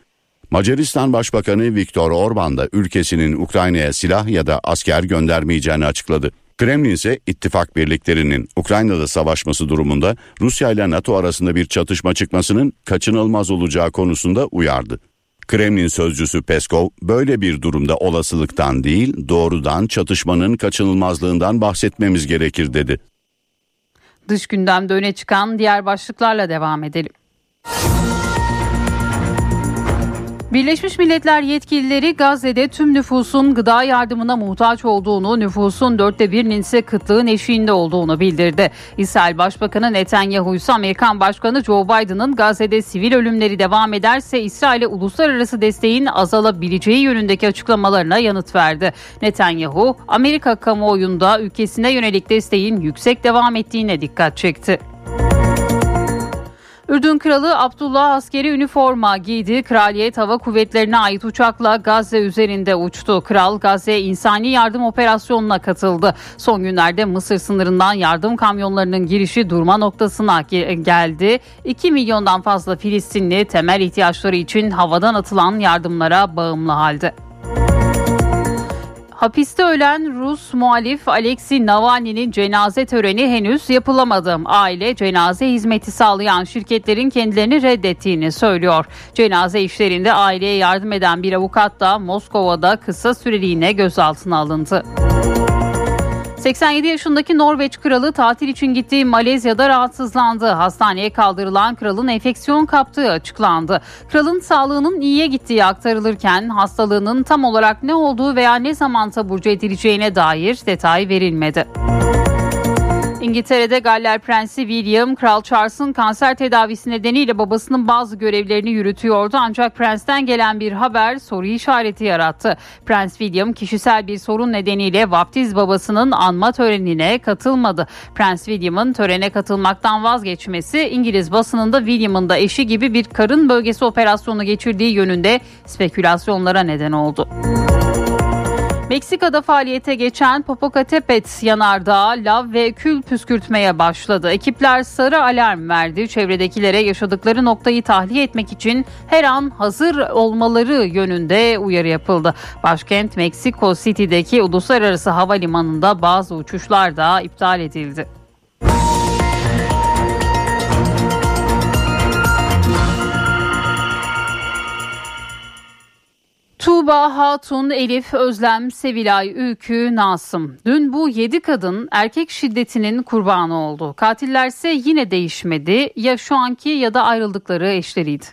Macaristan Başbakanı Viktor Orban da ülkesinin Ukrayna'ya silah ya da asker göndermeyeceğini açıkladı. Kremlin ise ittifak birliklerinin Ukrayna'da savaşması durumunda Rusya ile NATO arasında bir çatışma çıkmasının kaçınılmaz olacağı konusunda uyardı. Kremlin sözcüsü Peskov böyle bir durumda olasılıktan değil doğrudan çatışmanın kaçınılmazlığından bahsetmemiz gerekir dedi. Dış gündemde öne çıkan diğer başlıklarla devam edelim. Birleşmiş Milletler yetkilileri Gazze'de tüm nüfusun gıda yardımına muhtaç olduğunu, nüfusun dörtte birinin ise kıtlığın eşiğinde olduğunu bildirdi. İsrail Başbakanı Netanyahu ise Amerikan Başkanı Joe Biden'ın Gazze'de sivil ölümleri devam ederse İsrail'e uluslararası desteğin azalabileceği yönündeki açıklamalarına yanıt verdi. Netanyahu, Amerika kamuoyunda ülkesine yönelik desteğin yüksek devam ettiğine dikkat çekti. Ürdün Kralı Abdullah askeri üniforma giydi. Kraliyet Hava Kuvvetlerine ait uçakla Gazze üzerinde uçtu. Kral Gazze insani yardım operasyonuna katıldı. Son günlerde Mısır sınırından yardım kamyonlarının girişi durma noktasına geldi. 2 milyondan fazla Filistinli temel ihtiyaçları için havadan atılan yardımlara bağımlı halde. Hapiste ölen Rus muhalif Alexei Navalny'nin cenaze töreni henüz yapılamadı. Aile cenaze hizmeti sağlayan şirketlerin kendilerini reddettiğini söylüyor. Cenaze işlerinde aileye yardım eden bir avukat da Moskova'da kısa süreliğine gözaltına alındı. 87 yaşındaki Norveç kralı tatil için gittiği Malezya'da rahatsızlandı. Hastaneye kaldırılan kralın enfeksiyon kaptığı açıklandı. Kralın sağlığının iyiye gittiği aktarılırken hastalığının tam olarak ne olduğu veya ne zaman taburcu edileceğine dair detay verilmedi. İngiltere'de Galler Prensi William, Kral Charles'ın kanser tedavisi nedeniyle babasının bazı görevlerini yürütüyordu. Ancak Prens'ten gelen bir haber soru işareti yarattı. Prens William kişisel bir sorun nedeniyle vaftiz babasının anma törenine katılmadı. Prens William'ın törene katılmaktan vazgeçmesi İngiliz basınında William'ın da eşi gibi bir karın bölgesi operasyonu geçirdiği yönünde spekülasyonlara neden oldu. Meksika'da faaliyete geçen Popocatépetl yanardağı lav ve kül püskürtmeye başladı. Ekipler sarı alarm verdi. Çevredekilere yaşadıkları noktayı tahliye etmek için her an hazır olmaları yönünde uyarı yapıldı. Başkent Meksiko City'deki uluslararası havalimanında bazı uçuşlar da iptal edildi. Tuğba, Hatun, Elif, Özlem, Sevilay, Ülkü, Nasım. Dün bu 7 kadın erkek şiddetinin kurbanı oldu. Katillerse yine değişmedi. Ya şu anki ya da ayrıldıkları eşleriydi.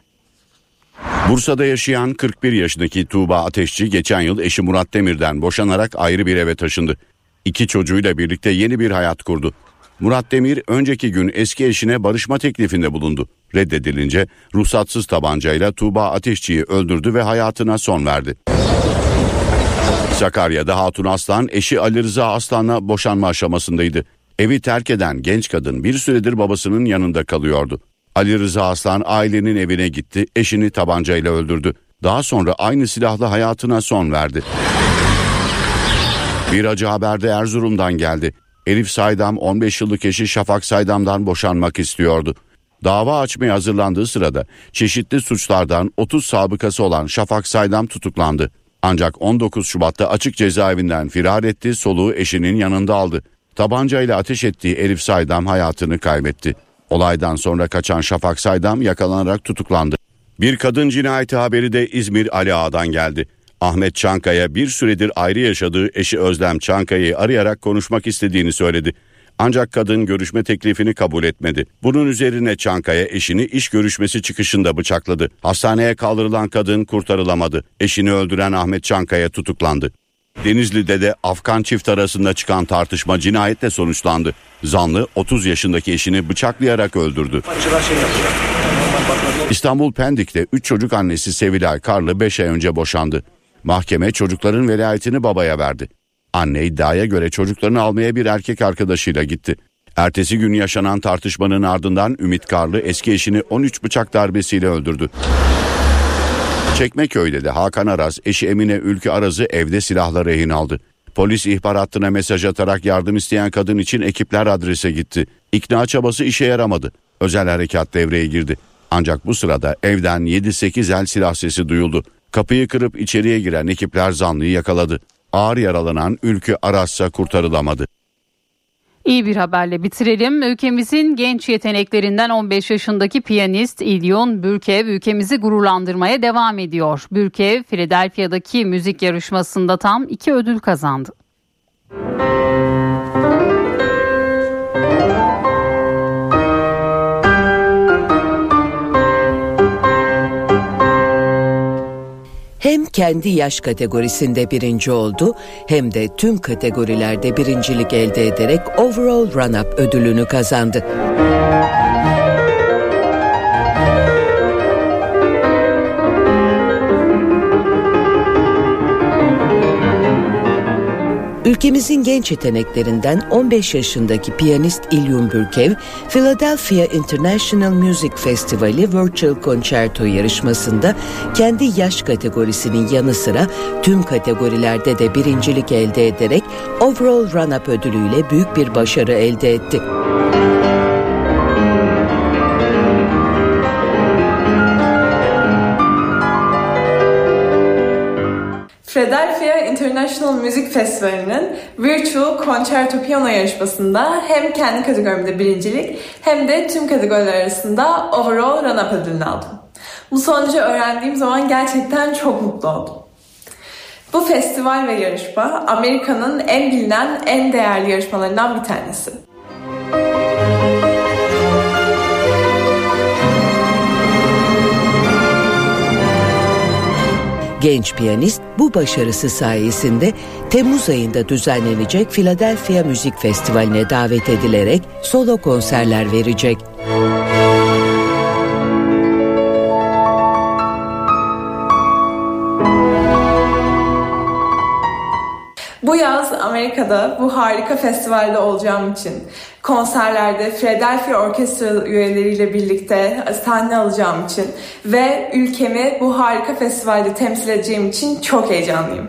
Bursa'da yaşayan 41 yaşındaki Tuğba Ateşçi geçen yıl eşi Murat Demir'den boşanarak ayrı bir eve taşındı. İki çocuğuyla birlikte yeni bir hayat kurdu. Murat Demir önceki gün eski eşine barışma teklifinde bulundu. Reddedilince ruhsatsız tabancayla Tuğba Ateşçi'yi öldürdü ve hayatına son verdi. Sakarya'da Hatun Aslan eşi Ali Rıza Aslan'la boşanma aşamasındaydı. Evi terk eden genç kadın bir süredir babasının yanında kalıyordu. Ali Rıza Aslan ailenin evine gitti, eşini tabancayla öldürdü. Daha sonra aynı silahla hayatına son verdi. Bir acı haber de Erzurum'dan geldi. Elif Saydam 15 yıllık eşi Şafak Saydam'dan boşanmak istiyordu. Dava açmaya hazırlandığı sırada çeşitli suçlardan 30 sabıkası olan Şafak Saydam tutuklandı. Ancak 19 Şubat'ta açık cezaevinden firar etti, soluğu eşinin yanında aldı. Tabancayla ateş ettiği Elif Saydam hayatını kaybetti. Olaydan sonra kaçan Şafak Saydam yakalanarak tutuklandı. Bir kadın cinayeti haberi de İzmir Ali Ağa'dan geldi. Ahmet Çankaya bir süredir ayrı yaşadığı eşi Özlem Çankaya'yı arayarak konuşmak istediğini söyledi. Ancak kadın görüşme teklifini kabul etmedi. Bunun üzerine Çankaya eşini iş görüşmesi çıkışında bıçakladı. Hastaneye kaldırılan kadın kurtarılamadı. Eşini öldüren Ahmet Çankaya tutuklandı. Denizli'de de Afgan çift arasında çıkan tartışma cinayetle sonuçlandı. Zanlı 30 yaşındaki eşini bıçaklayarak öldürdü. İstanbul Pendik'te 3 çocuk annesi Sevilay Karlı 5 ay önce boşandı. Mahkeme çocukların velayetini babaya verdi. Anne iddiaya göre çocuklarını almaya bir erkek arkadaşıyla gitti. Ertesi gün yaşanan tartışmanın ardından Ümit Karlı eski eşini 13 bıçak darbesiyle öldürdü. Çekmeköy'de de Hakan Araz eşi Emine Ülkü Araz'ı evde silahla rehin aldı. Polis ihbar hattına mesaj atarak yardım isteyen kadın için ekipler adrese gitti. İkna çabası işe yaramadı. Özel harekat devreye girdi. Ancak bu sırada evden 7-8 el silah sesi duyuldu. Kapıyı kırıp içeriye giren ekipler zanlıyı yakaladı. Ağır yaralanan Ülkü Aras'a kurtarılamadı. İyi bir haberle bitirelim. Ülkemizin genç yeteneklerinden 15 yaşındaki piyanist İlyon Bürkev ülkemizi gururlandırmaya devam ediyor. Bürkev, Philadelphia'daki müzik yarışmasında tam iki ödül kazandı. Hem kendi yaş kategorisinde birinci oldu hem de tüm kategorilerde birincilik elde ederek Overall Run-Up ödülünü kazandı. Ülkemizin genç yeteneklerinden 15 yaşındaki piyanist İlyum Bürkev, Philadelphia International Music Festivali Virtual Concerto yarışmasında kendi yaş kategorisinin yanı sıra tüm kategorilerde de birincilik elde ederek Overall Run-Up ödülüyle büyük bir başarı elde etti. Philadelphia International Music Festivali'nin Virtual Concerto Piyano yarışmasında hem kendi kategorimde birincilik hem de tüm kategoriler arasında Overall Run-Up ödülünü aldım. Bu sonucu öğrendiğim zaman gerçekten çok mutlu oldum. Bu festival ve yarışma Amerika'nın en bilinen, en değerli yarışmalarından bir tanesi. Genç piyanist bu başarısı sayesinde Temmuz ayında düzenlenecek Philadelphia Müzik Festivali'ne davet edilerek solo konserler verecek. Bu yaz Amerika'da bu harika festivalde olacağım için konserlerde Philadelphia Orkestra üyeleriyle birlikte sahne alacağım için ve ülkemi bu harika festivalde temsil edeceğim için çok heyecanlıyım.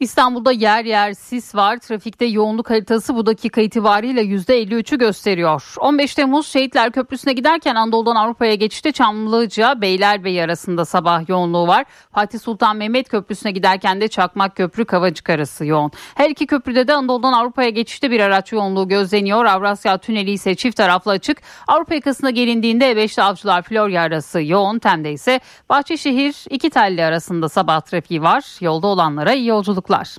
İstanbul'da yer yer sis var. Trafikte yoğunluk haritası bu dakika itibariyle %53'ü gösteriyor. 15 Temmuz Şehitler Köprüsü'ne giderken Anadolu'dan Avrupa'ya geçişte Çamlıca Beylerbeyi arasında sabah yoğunluğu var. Fatih Sultan Mehmet Köprüsü'ne giderken de Çakmak Köprü Kavacık arası yoğun. Her iki köprüde de Anadolu'dan Avrupa'ya geçişte bir araç yoğunluğu gözleniyor. Avrasya Tüneli ise çift taraflı açık. Avrupa yakasına gelindiğinde E5'te Avcılar Florya arası yoğun. Tem'de ise Bahçeşehir iki telli arasında sabah trafiği var. Yolda olanlara iyi yolculuklar.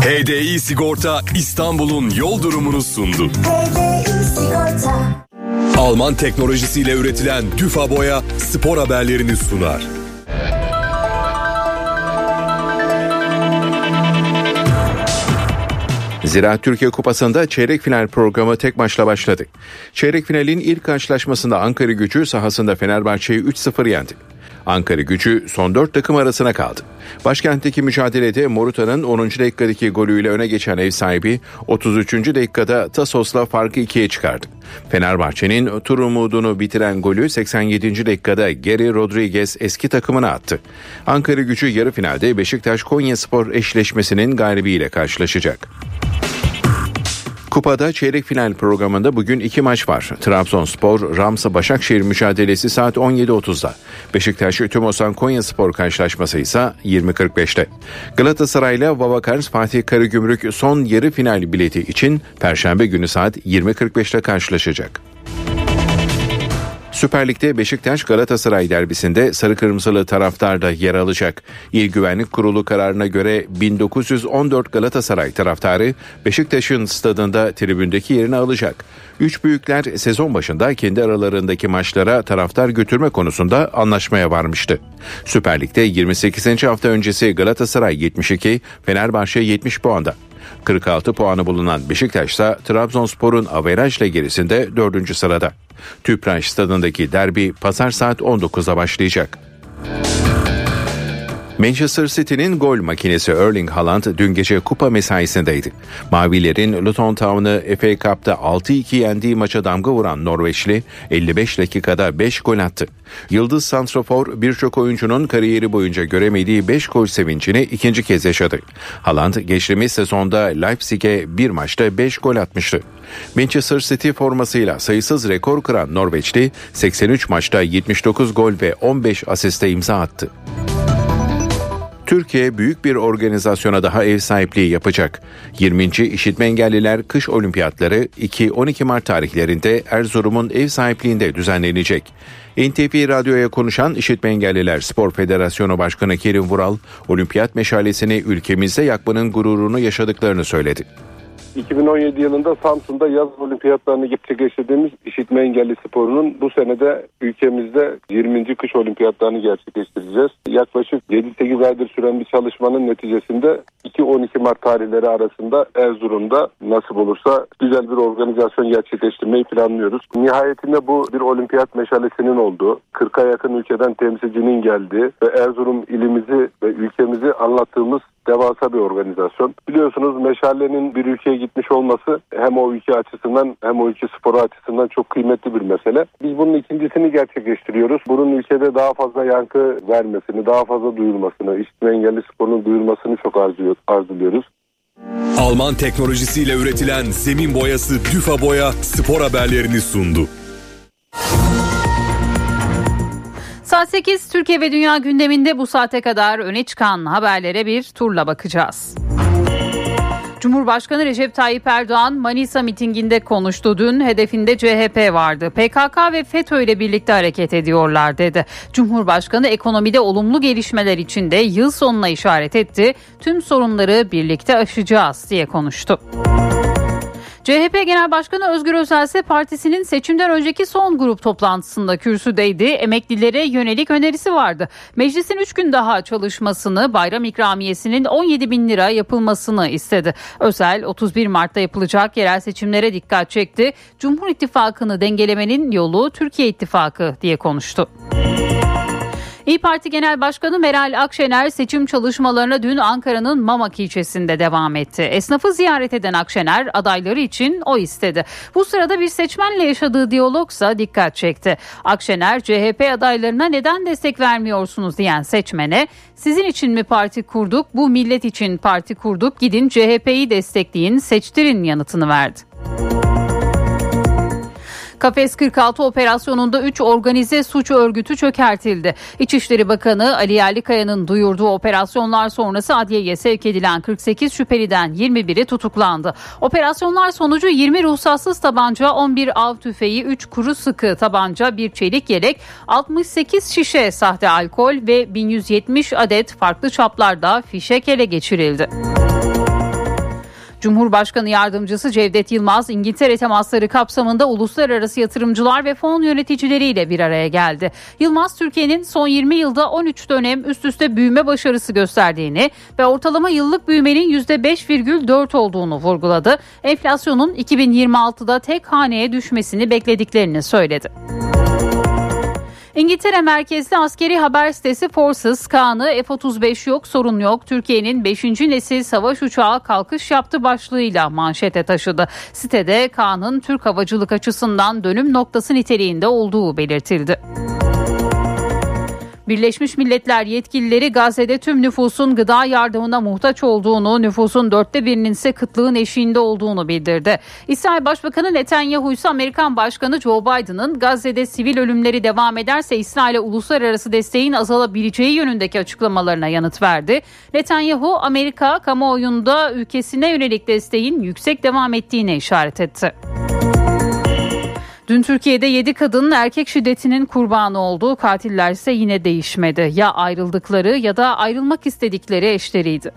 HDI Sigorta İstanbul'un yol durumunu sundu. Alman teknolojisiyle üretilen Düfa Boya spor haberlerini sunar. Ziraat Türkiye Kupası'nda çeyrek final programı tek maçla başladı. Çeyrek finalin ilk karşılaşmasında Ankara gücü sahasında Fenerbahçe'yi 3-0 yendi. Ankara gücü son 4 takım arasına kaldı. Başkentteki mücadelede Moruta'nın 10. dakikadaki golüyle öne geçen ev sahibi 33. dakikada Tasos'la farkı ikiye çıkardı. Fenerbahçe'nin tur umudunu bitiren golü 87. dakikada Geri Rodriguez eski takımına attı. Ankara gücü yarı finalde Beşiktaş Konyaspor eşleşmesinin galibiyle karşılaşacak. Kupada çeyrek final programında bugün iki maç var. Trabzonspor, Ramsa Başakşehir mücadelesi saat 17.30'da. Beşiktaş Tümosan Konyaspor karşılaşması ise 20.45'te. Galatasaray ile Vavakars Fatih Karagümrük son yarı final bileti için Perşembe günü saat 20.45'te karşılaşacak. Süper Lig'de Beşiktaş Galatasaray derbisinde sarı kırmızılı taraftar da yer alacak. İl Güvenlik Kurulu kararına göre 1914 Galatasaray taraftarı Beşiktaş'ın stadında tribündeki yerini alacak. Üç büyükler sezon başında kendi aralarındaki maçlara taraftar götürme konusunda anlaşmaya varmıştı. Süper Lig'de 28. hafta öncesi Galatasaray 72, Fenerbahçe 70 puanda. 46 puanı bulunan Beşiktaş ise Trabzonspor'un averajla gerisinde 4. sırada. Tüpraş stadındaki derbi pazar saat 19'a başlayacak. Manchester City'nin gol makinesi Erling Haaland dün gece kupa mesaisindeydi. Mavilerin Luton Town'ı FA Cup'ta 6-2 yendiği maça damga vuran Norveçli 55 dakikada 5 gol attı. Yıldız Santrofor birçok oyuncunun kariyeri boyunca göremediği 5 gol sevincini ikinci kez yaşadı. Haaland geçtiğimiz sezonda Leipzig'e bir maçta 5 gol atmıştı. Manchester City formasıyla sayısız rekor kıran Norveçli 83 maçta 79 gol ve 15 asiste imza attı. Türkiye büyük bir organizasyona daha ev sahipliği yapacak. 20. İşitme Engelliler Kış Olimpiyatları 2-12 Mart tarihlerinde Erzurum'un ev sahipliğinde düzenlenecek. NTV Radyo'ya konuşan İşitme Engelliler Spor Federasyonu Başkanı Kerim Vural, olimpiyat meşalesini ülkemizde yakmanın gururunu yaşadıklarını söyledi. 2017 yılında Samsun'da yaz olimpiyatlarını gerçekleştirdiğimiz işitme engelli sporunun bu senede ülkemizde 20. kış olimpiyatlarını gerçekleştireceğiz. Yaklaşık 7-8 aydır süren bir çalışmanın neticesinde 2-12 Mart tarihleri arasında Erzurum'da nasip olursa güzel bir organizasyon gerçekleştirmeyi planlıyoruz. Nihayetinde bu bir olimpiyat meşalesinin olduğu, 40'a yakın ülkeden temsilcinin geldiği ve Erzurum ilimizi ve ülkemizi anlattığımız devasa bir organizasyon. Biliyorsunuz meşalenin bir ülkeye gitmiş olması hem o ülke açısından hem o ülke sporu açısından çok kıymetli bir mesele. Biz bunun ikincisini gerçekleştiriyoruz. Bunun ülkede daha fazla yankı vermesini, daha fazla duyulmasını, işitme engelli sporunun duyulmasını çok arzuyor, arzuluyoruz. Alman teknolojisiyle üretilen zemin boyası Düfa Boya spor haberlerini sundu. Saat 8 Türkiye ve Dünya gündeminde bu saate kadar öne çıkan haberlere bir turla bakacağız. Cumhurbaşkanı Recep Tayyip Erdoğan Manisa mitinginde konuştu. Dün hedefinde CHP vardı. PKK ve FETÖ ile birlikte hareket ediyorlar dedi. Cumhurbaşkanı ekonomide olumlu gelişmeler içinde yıl sonuna işaret etti. Tüm sorunları birlikte aşacağız diye konuştu. CHP Genel Başkanı Özgür Özel ise partisinin seçimden önceki son grup toplantısında kürsüdeydi. Emeklilere yönelik önerisi vardı. Meclisin 3 gün daha çalışmasını, bayram ikramiyesinin 17 bin lira yapılmasını istedi. Özel 31 Mart'ta yapılacak yerel seçimlere dikkat çekti. Cumhur İttifakı'nı dengelemenin yolu Türkiye İttifakı diye konuştu. İyi Parti Genel Başkanı Meral Akşener seçim çalışmalarına dün Ankara'nın Mamak ilçesinde devam etti. Esnafı ziyaret eden Akşener adayları için o istedi. Bu sırada bir seçmenle yaşadığı diyalogsa dikkat çekti. Akşener CHP adaylarına neden destek vermiyorsunuz diyen seçmene sizin için mi parti kurduk bu millet için parti kurduk gidin CHP'yi destekleyin seçtirin yanıtını verdi. Kafes 46 operasyonunda 3 organize suç örgütü çökertildi. İçişleri Bakanı Ali Yerlikaya'nın duyurduğu operasyonlar sonrası adliyeye sevk edilen 48 şüpheliden 21'i tutuklandı. Operasyonlar sonucu 20 ruhsatsız tabanca, 11 av tüfeği, 3 kuru sıkı tabanca, 1 çelik yelek, 68 şişe sahte alkol ve 1170 adet farklı çaplarda fişek ele geçirildi. Cumhurbaşkanı Yardımcısı Cevdet Yılmaz İngiltere temasları kapsamında uluslararası yatırımcılar ve fon yöneticileriyle bir araya geldi. Yılmaz Türkiye'nin son 20 yılda 13 dönem üst üste büyüme başarısı gösterdiğini ve ortalama yıllık büyümenin %5,4 olduğunu vurguladı. Enflasyonun 2026'da tek haneye düşmesini beklediklerini söyledi. İngiltere merkezli askeri haber sitesi Forces Kaan'ı F-35 yok sorun yok Türkiye'nin 5. nesil savaş uçağı kalkış yaptı başlığıyla manşete taşıdı. Sitede Kaan'ın Türk havacılık açısından dönüm noktası niteliğinde olduğu belirtildi. Birleşmiş Milletler yetkilileri Gazze'de tüm nüfusun gıda yardımına muhtaç olduğunu, nüfusun dörtte birinin ise kıtlığın eşiğinde olduğunu bildirdi. İsrail Başbakanı Netanyahu ise Amerikan Başkanı Joe Biden'ın Gazze'de sivil ölümleri devam ederse İsrail'e uluslararası desteğin azalabileceği yönündeki açıklamalarına yanıt verdi. Netanyahu Amerika kamuoyunda ülkesine yönelik desteğin yüksek devam ettiğine işaret etti. Dün Türkiye'de 7 kadının erkek şiddetinin kurbanı olduğu katiller ise yine değişmedi. Ya ayrıldıkları ya da ayrılmak istedikleri eşleriydi.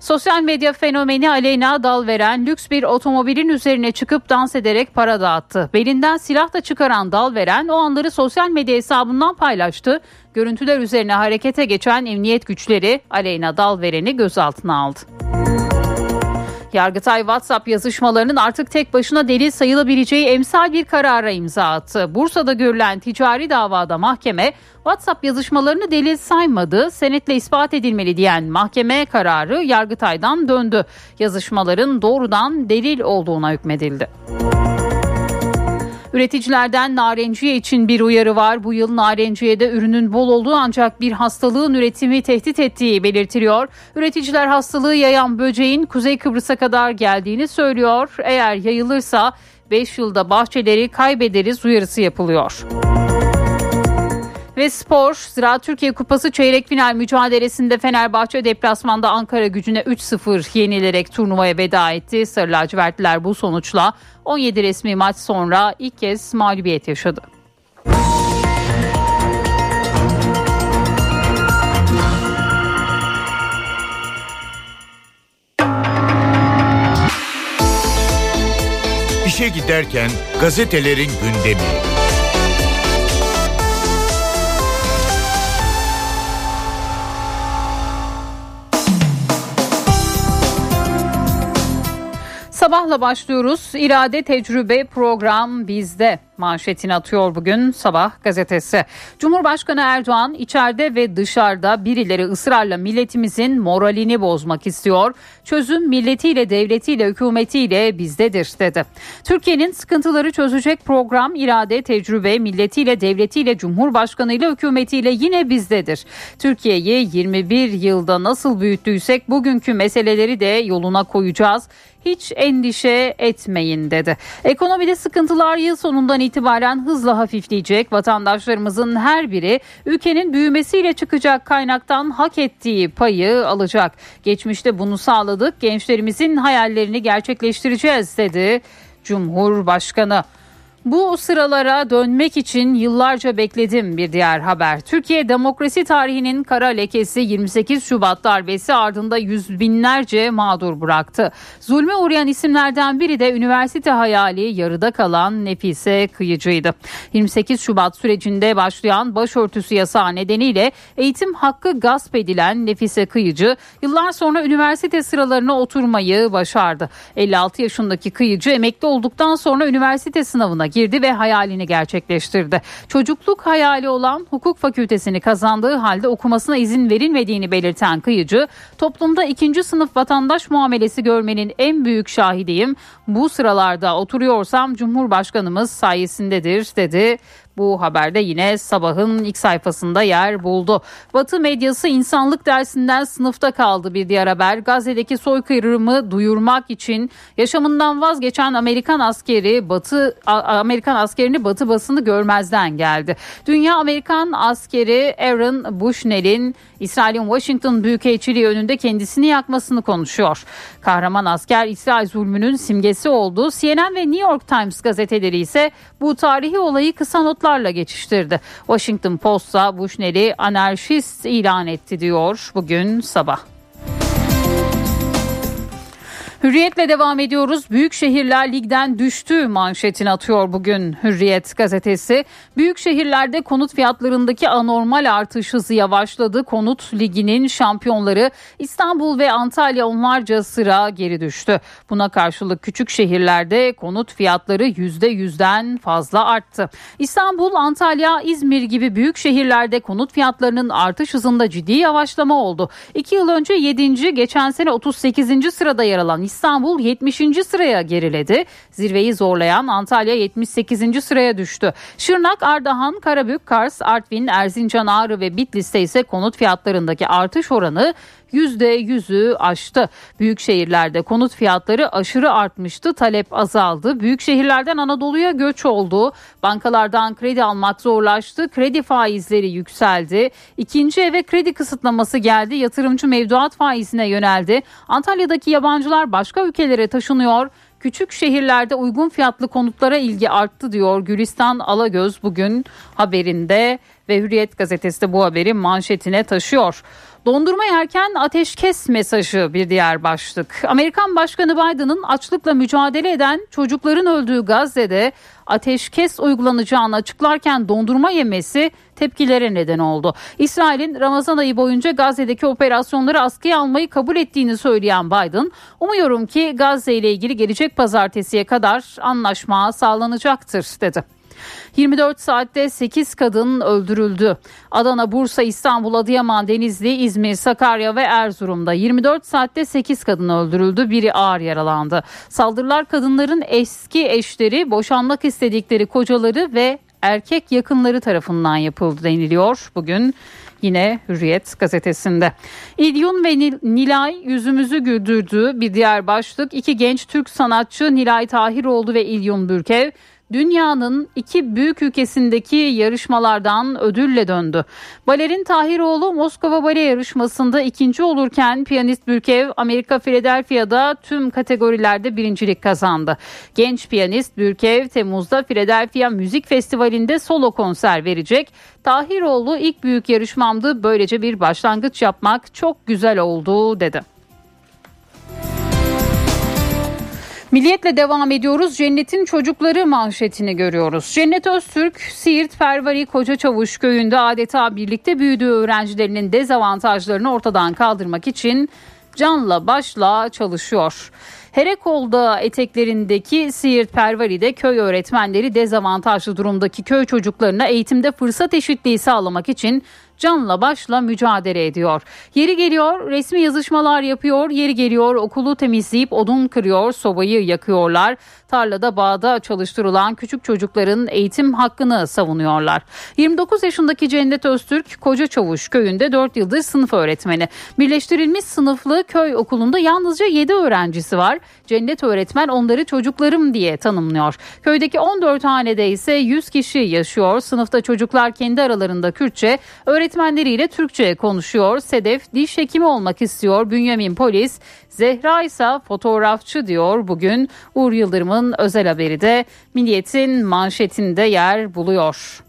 Sosyal medya fenomeni Aleyna Dalveren lüks bir otomobilin üzerine çıkıp dans ederek para dağıttı. Belinden silah da çıkaran Dalveren o anları sosyal medya hesabından paylaştı. Görüntüler üzerine harekete geçen emniyet güçleri Aleyna Dalveren'i gözaltına aldı. Yargıtay WhatsApp yazışmalarının artık tek başına delil sayılabileceği emsal bir karara imza attı. Bursa'da görülen ticari davada mahkeme WhatsApp yazışmalarını delil saymadı, senetle ispat edilmeli diyen mahkeme kararı Yargıtay'dan döndü. Yazışmaların doğrudan delil olduğuna hükmedildi. Üreticilerden narenciye için bir uyarı var. Bu yıl narenciyede ürünün bol olduğu ancak bir hastalığın üretimi tehdit ettiği belirtiliyor. Üreticiler hastalığı yayan böceğin Kuzey Kıbrıs'a kadar geldiğini söylüyor. Eğer yayılırsa 5 yılda bahçeleri kaybederiz uyarısı yapılıyor. Ve spor, Ziraat Türkiye Kupası çeyrek final mücadelesinde Fenerbahçe deplasmanda Ankara gücüne 3-0 yenilerek turnuvaya veda etti. Sarı lacivertliler bu sonuçla 17 resmi maç sonra ilk kez mağlubiyet yaşadı. İşe giderken gazetelerin gündemi. Sabahla başlıyoruz. İrade tecrübe program bizde manşetini atıyor bugün Sabah gazetesi. Cumhurbaşkanı Erdoğan içeride ve dışarıda birileri ısrarla milletimizin moralini bozmak istiyor. Çözüm milletiyle, devletiyle, hükümetiyle bizdedir dedi. Türkiye'nin sıkıntıları çözecek program irade, tecrübe, milletiyle, devletiyle, cumhurbaşkanıyla, hükümetiyle yine bizdedir. Türkiye'yi 21 yılda nasıl büyüttüysek bugünkü meseleleri de yoluna koyacağız hiç endişe etmeyin dedi. Ekonomide sıkıntılar yıl sonundan itibaren hızla hafifleyecek. Vatandaşlarımızın her biri ülkenin büyümesiyle çıkacak kaynaktan hak ettiği payı alacak. Geçmişte bunu sağladık. Gençlerimizin hayallerini gerçekleştireceğiz dedi Cumhurbaşkanı. Bu sıralara dönmek için yıllarca bekledim bir diğer haber. Türkiye demokrasi tarihinin kara lekesi 28 Şubat darbesi ardında yüz binlerce mağdur bıraktı. Zulme uğrayan isimlerden biri de üniversite hayali yarıda kalan Nefise Kıyıcı'ydı. 28 Şubat sürecinde başlayan başörtüsü yasağı nedeniyle eğitim hakkı gasp edilen Nefise Kıyıcı yıllar sonra üniversite sıralarına oturmayı başardı. 56 yaşındaki Kıyıcı emekli olduktan sonra üniversite sınavına girdi ve hayalini gerçekleştirdi. Çocukluk hayali olan hukuk fakültesini kazandığı halde okumasına izin verilmediğini belirten Kıyıcı, toplumda ikinci sınıf vatandaş muamelesi görmenin en büyük şahidiyim. Bu sıralarda oturuyorsam Cumhurbaşkanımız sayesindedir dedi. Bu haberde yine sabahın ilk sayfasında yer buldu. Batı medyası insanlık dersinden sınıfta kaldı bir diğer haber. Gazze'deki soykırımı duyurmak için yaşamından vazgeçen Amerikan askeri Batı Amerikan askerini Batı basını görmezden geldi. Dünya Amerikan askeri Aaron Bushnell'in İsrail'in Washington Büyükelçiliği önünde kendisini yakmasını konuşuyor. Kahraman asker İsrail zulmünün simgesi oldu. CNN ve New York Times gazeteleri ise bu tarihi olayı kısa notlarla geçiştirdi. Washington Post'a Bushnell'i anarşist ilan etti diyor bugün sabah. Hürriyetle devam ediyoruz. Büyük şehirler ligden düştü manşetini atıyor bugün Hürriyet gazetesi. Büyük şehirlerde konut fiyatlarındaki anormal artış hızı yavaşladı. Konut liginin şampiyonları İstanbul ve Antalya onlarca sıra geri düştü. Buna karşılık küçük şehirlerde konut fiyatları %100'den fazla arttı. İstanbul, Antalya, İzmir gibi büyük şehirlerde konut fiyatlarının artış hızında ciddi yavaşlama oldu. İki yıl önce 7. geçen sene 38. sırada yer alan İstanbul 70. sıraya geriledi. Zirveyi zorlayan Antalya 78. sıraya düştü. Şırnak, Ardahan, Karabük, Kars, Artvin, Erzincan, Ağrı ve Bitlis'te ise konut fiyatlarındaki artış oranı %100'ü aştı. Büyük şehirlerde konut fiyatları aşırı artmıştı, talep azaldı. Büyük şehirlerden Anadolu'ya göç oldu. Bankalardan kredi almak zorlaştı, kredi faizleri yükseldi. İkinci eve kredi kısıtlaması geldi, yatırımcı mevduat faizine yöneldi. Antalya'daki yabancılar başka ülkelere taşınıyor. Küçük şehirlerde uygun fiyatlı konutlara ilgi arttı diyor Gülistan Alagöz bugün haberinde ve Hürriyet gazetesi de bu haberi manşetine taşıyor. Dondurma yerken ateşkes mesajı bir diğer başlık. Amerikan Başkanı Biden'ın açlıkla mücadele eden çocukların öldüğü Gazze'de ateşkes uygulanacağını açıklarken dondurma yemesi tepkilere neden oldu. İsrail'in Ramazan ayı boyunca Gazze'deki operasyonları askıya almayı kabul ettiğini söyleyen Biden, umuyorum ki Gazze ile ilgili gelecek pazartesiye kadar anlaşma sağlanacaktır dedi. 24 saatte 8 kadın öldürüldü. Adana, Bursa, İstanbul, Adıyaman, Denizli, İzmir, Sakarya ve Erzurum'da 24 saatte 8 kadın öldürüldü. Biri ağır yaralandı. Saldırılar kadınların eski eşleri, boşanmak istedikleri kocaları ve erkek yakınları tarafından yapıldı deniliyor. Bugün Yine Hürriyet gazetesinde. İlyun ve Nilay yüzümüzü güldürdü. Bir diğer başlık iki genç Türk sanatçı Nilay Tahiroğlu ve İlyun Bürkev dünyanın iki büyük ülkesindeki yarışmalardan ödülle döndü. Balerin Tahiroğlu Moskova Bale yarışmasında ikinci olurken piyanist Bürkev Amerika Philadelphia'da tüm kategorilerde birincilik kazandı. Genç piyanist Bürkev Temmuz'da Philadelphia Müzik Festivali'nde solo konser verecek. Tahiroğlu ilk büyük yarışmamdı böylece bir başlangıç yapmak çok güzel oldu dedi. Milliyetle devam ediyoruz. Cennetin çocukları manşetini görüyoruz. Cennet Öztürk, Siirt Pervari Koca Çavuş köyünde adeta birlikte büyüdüğü öğrencilerinin dezavantajlarını ortadan kaldırmak için canla başla çalışıyor. Herekolda eteklerindeki Siirt Pervari'de köy öğretmenleri dezavantajlı durumdaki köy çocuklarına eğitimde fırsat eşitliği sağlamak için canla başla mücadele ediyor. Yeri geliyor resmi yazışmalar yapıyor, yeri geliyor okulu temizleyip odun kırıyor, sobayı yakıyorlar. Tarlada bağda çalıştırılan küçük çocukların eğitim hakkını savunuyorlar. 29 yaşındaki Cennet Öztürk Koca Çavuş köyünde 4 yıldır sınıf öğretmeni. Birleştirilmiş sınıflı köy okulunda yalnızca 7 öğrencisi var. Cennet öğretmen onları çocuklarım diye tanımlıyor. Köydeki 14 hanede ise 100 kişi yaşıyor. Sınıfta çocuklar kendi aralarında Kürtçe, öğretmenleriyle Türkçe konuşuyor. Sedef diş hekimi olmak istiyor. Bünyamin polis, Zehra ise fotoğrafçı diyor. Bugün Uğur Yıldırım'ın özel haberi de Milliyet'in manşetinde yer buluyor.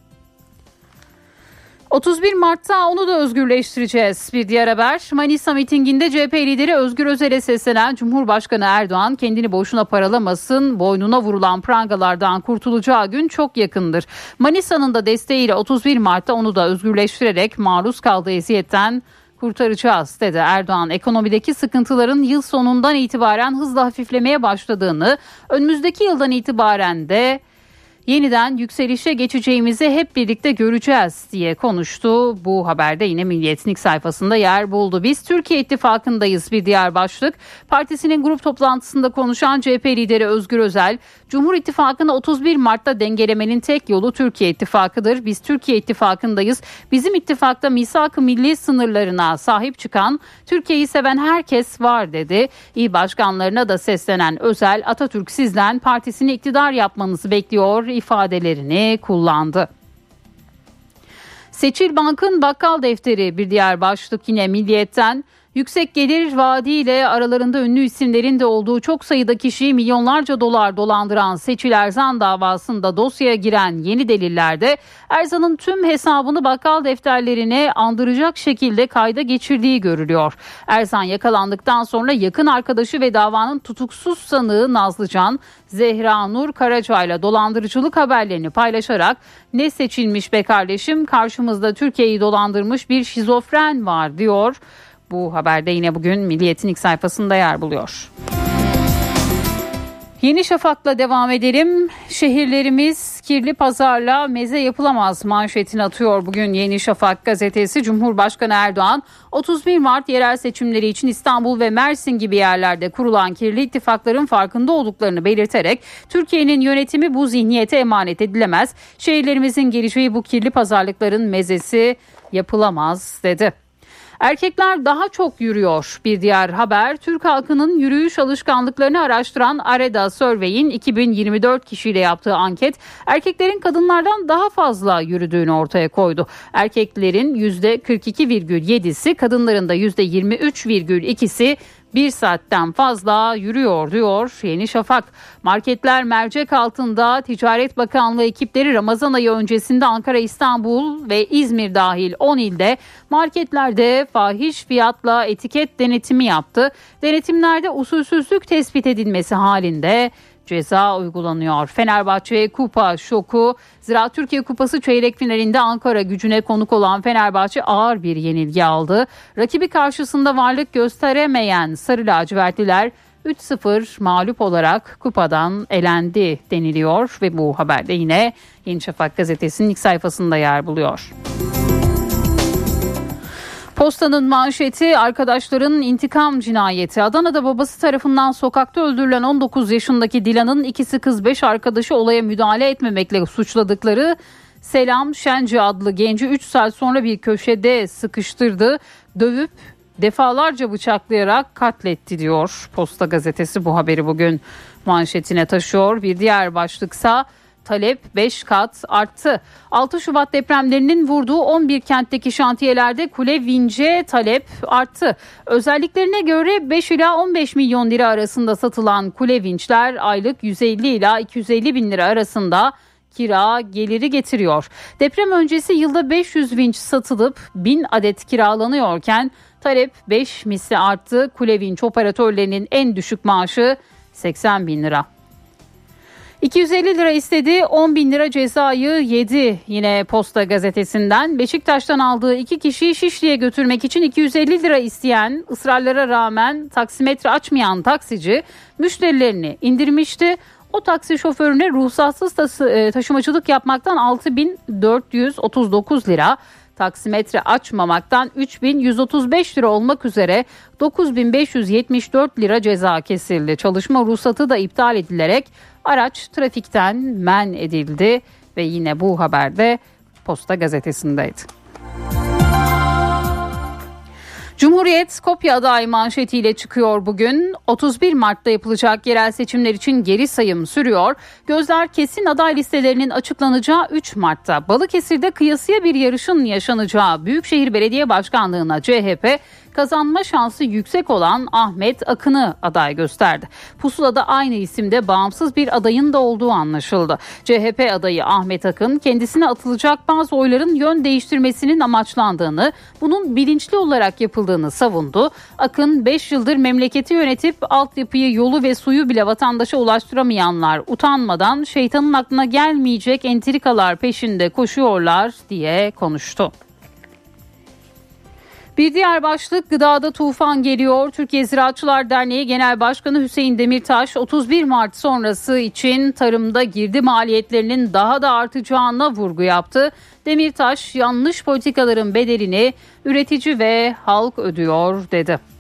31 Mart'ta onu da özgürleştireceğiz. Bir diğer haber Manisa mitinginde CHP lideri Özgür Özel'e seslenen Cumhurbaşkanı Erdoğan kendini boşuna paralamasın boynuna vurulan prangalardan kurtulacağı gün çok yakındır. Manisa'nın da desteğiyle 31 Mart'ta onu da özgürleştirerek maruz kaldığı eziyetten kurtaracağız dedi Erdoğan. Ekonomideki sıkıntıların yıl sonundan itibaren hızla hafiflemeye başladığını, önümüzdeki yıldan itibaren de yeniden yükselişe geçeceğimizi hep birlikte göreceğiz diye konuştu. Bu haberde yine Milliyet'in ilk sayfasında yer buldu. Biz Türkiye İttifakı'ndayız bir diğer başlık. Partisinin grup toplantısında konuşan CHP lideri Özgür Özel, Cumhur İttifakı'nı 31 Mart'ta dengelemenin tek yolu Türkiye İttifakı'dır. Biz Türkiye İttifakı'ndayız. Bizim ittifakta misak-ı milli sınırlarına sahip çıkan, Türkiye'yi seven herkes var dedi. İl başkanlarına da seslenen Özel, Atatürk sizden partisini iktidar yapmanızı bekliyor ifadelerini kullandı. Seçil Bank'ın bakkal defteri bir diğer başlık yine Milliyet'ten Yüksek gelir vaadiyle aralarında ünlü isimlerin de olduğu çok sayıda kişiyi milyonlarca dolar dolandıran Seçil Erzan davasında dosyaya giren yeni delillerde Erzan'ın tüm hesabını bakkal defterlerine andıracak şekilde kayda geçirdiği görülüyor. Erzan yakalandıktan sonra yakın arkadaşı ve davanın tutuksuz sanığı Nazlıcan, Zehra Nur Karaca ile dolandırıcılık haberlerini paylaşarak ne seçilmiş be kardeşim karşımızda Türkiye'yi dolandırmış bir şizofren var diyor. Bu haberde yine bugün Milliyet'in ilk sayfasında yer buluyor. Yeni Şafak'la devam edelim. Şehirlerimiz kirli pazarla meze yapılamaz manşetini atıyor bugün Yeni Şafak gazetesi. Cumhurbaşkanı Erdoğan 31 Mart yerel seçimleri için İstanbul ve Mersin gibi yerlerde kurulan kirli ittifakların farkında olduklarını belirterek Türkiye'nin yönetimi bu zihniyete emanet edilemez. Şehirlerimizin geleceği bu kirli pazarlıkların mezesi yapılamaz dedi. Erkekler daha çok yürüyor. Bir diğer haber Türk halkının yürüyüş alışkanlıklarını araştıran Areda Survey'in 2024 kişiyle yaptığı anket erkeklerin kadınlardan daha fazla yürüdüğünü ortaya koydu. Erkeklerin %42,7'si kadınların da %23,2'si bir saatten fazla yürüyor diyor Yeni Şafak. Marketler mercek altında Ticaret Bakanlığı ekipleri Ramazan ayı öncesinde Ankara, İstanbul ve İzmir dahil 10 ilde marketlerde fahiş fiyatla etiket denetimi yaptı. Denetimlerde usulsüzlük tespit edilmesi halinde ceza uygulanıyor. Fenerbahçe kupa şoku. Ziraat Türkiye Kupası çeyrek finalinde Ankara gücüne konuk olan Fenerbahçe ağır bir yenilgi aldı. Rakibi karşısında varlık gösteremeyen Sarı Lacivertliler 3-0 mağlup olarak kupadan elendi deniliyor ve bu haberde yine Yeni Şafak gazetesinin ilk sayfasında yer buluyor. Postanın manşeti arkadaşların intikam cinayeti. Adana'da babası tarafından sokakta öldürülen 19 yaşındaki Dilan'ın ikisi kız 5 arkadaşı olaya müdahale etmemekle suçladıkları Selam Şenci adlı genci 3 saat sonra bir köşede sıkıştırdı. Dövüp defalarca bıçaklayarak katletti diyor. Posta gazetesi bu haberi bugün manşetine taşıyor. Bir diğer başlıksa talep 5 kat arttı. 6 Şubat depremlerinin vurduğu 11 kentteki şantiyelerde kule vince talep arttı. Özelliklerine göre 5 ila 15 milyon lira arasında satılan kule vinçler aylık 150 ila 250 bin lira arasında kira geliri getiriyor. Deprem öncesi yılda 500 vinç satılıp 1000 adet kiralanıyorken talep 5 misli arttı. Kule vinç operatörlerinin en düşük maaşı 80 bin lira. 250 lira istedi 10 bin lira cezayı yedi yine Posta gazetesinden. Beşiktaş'tan aldığı iki kişiyi Şişli'ye götürmek için 250 lira isteyen ısrarlara rağmen taksimetre açmayan taksici müşterilerini indirmişti. O taksi şoförüne ruhsatsız taşımacılık yapmaktan 6439 lira taksimetre açmamaktan 3135 lira olmak üzere 9574 lira ceza kesildi. Çalışma ruhsatı da iptal edilerek araç trafikten men edildi ve yine bu haberde Posta gazetesindeydi. Cumhuriyet Skopje aday manşetiyle çıkıyor bugün. 31 Mart'ta yapılacak yerel seçimler için geri sayım sürüyor. Gözler kesin aday listelerinin açıklanacağı 3 Mart'ta. Balıkesir'de kıyasıya bir yarışın yaşanacağı Büyükşehir Belediye Başkanlığı'na CHP kazanma şansı yüksek olan Ahmet Akın'ı aday gösterdi. Pusula'da aynı isimde bağımsız bir adayın da olduğu anlaşıldı. CHP adayı Ahmet Akın kendisine atılacak bazı oyların yön değiştirmesinin amaçlandığını, bunun bilinçli olarak yapıldığını savundu. Akın 5 yıldır memleketi yönetip altyapıyı, yolu ve suyu bile vatandaşa ulaştıramayanlar utanmadan şeytanın aklına gelmeyecek entrikalar peşinde koşuyorlar diye konuştu. Bir diğer başlık gıdada tufan geliyor. Türkiye Ziraatçılar Derneği Genel Başkanı Hüseyin Demirtaş 31 Mart sonrası için tarımda girdi maliyetlerinin daha da artacağına vurgu yaptı. Demirtaş yanlış politikaların bedelini üretici ve halk ödüyor dedi.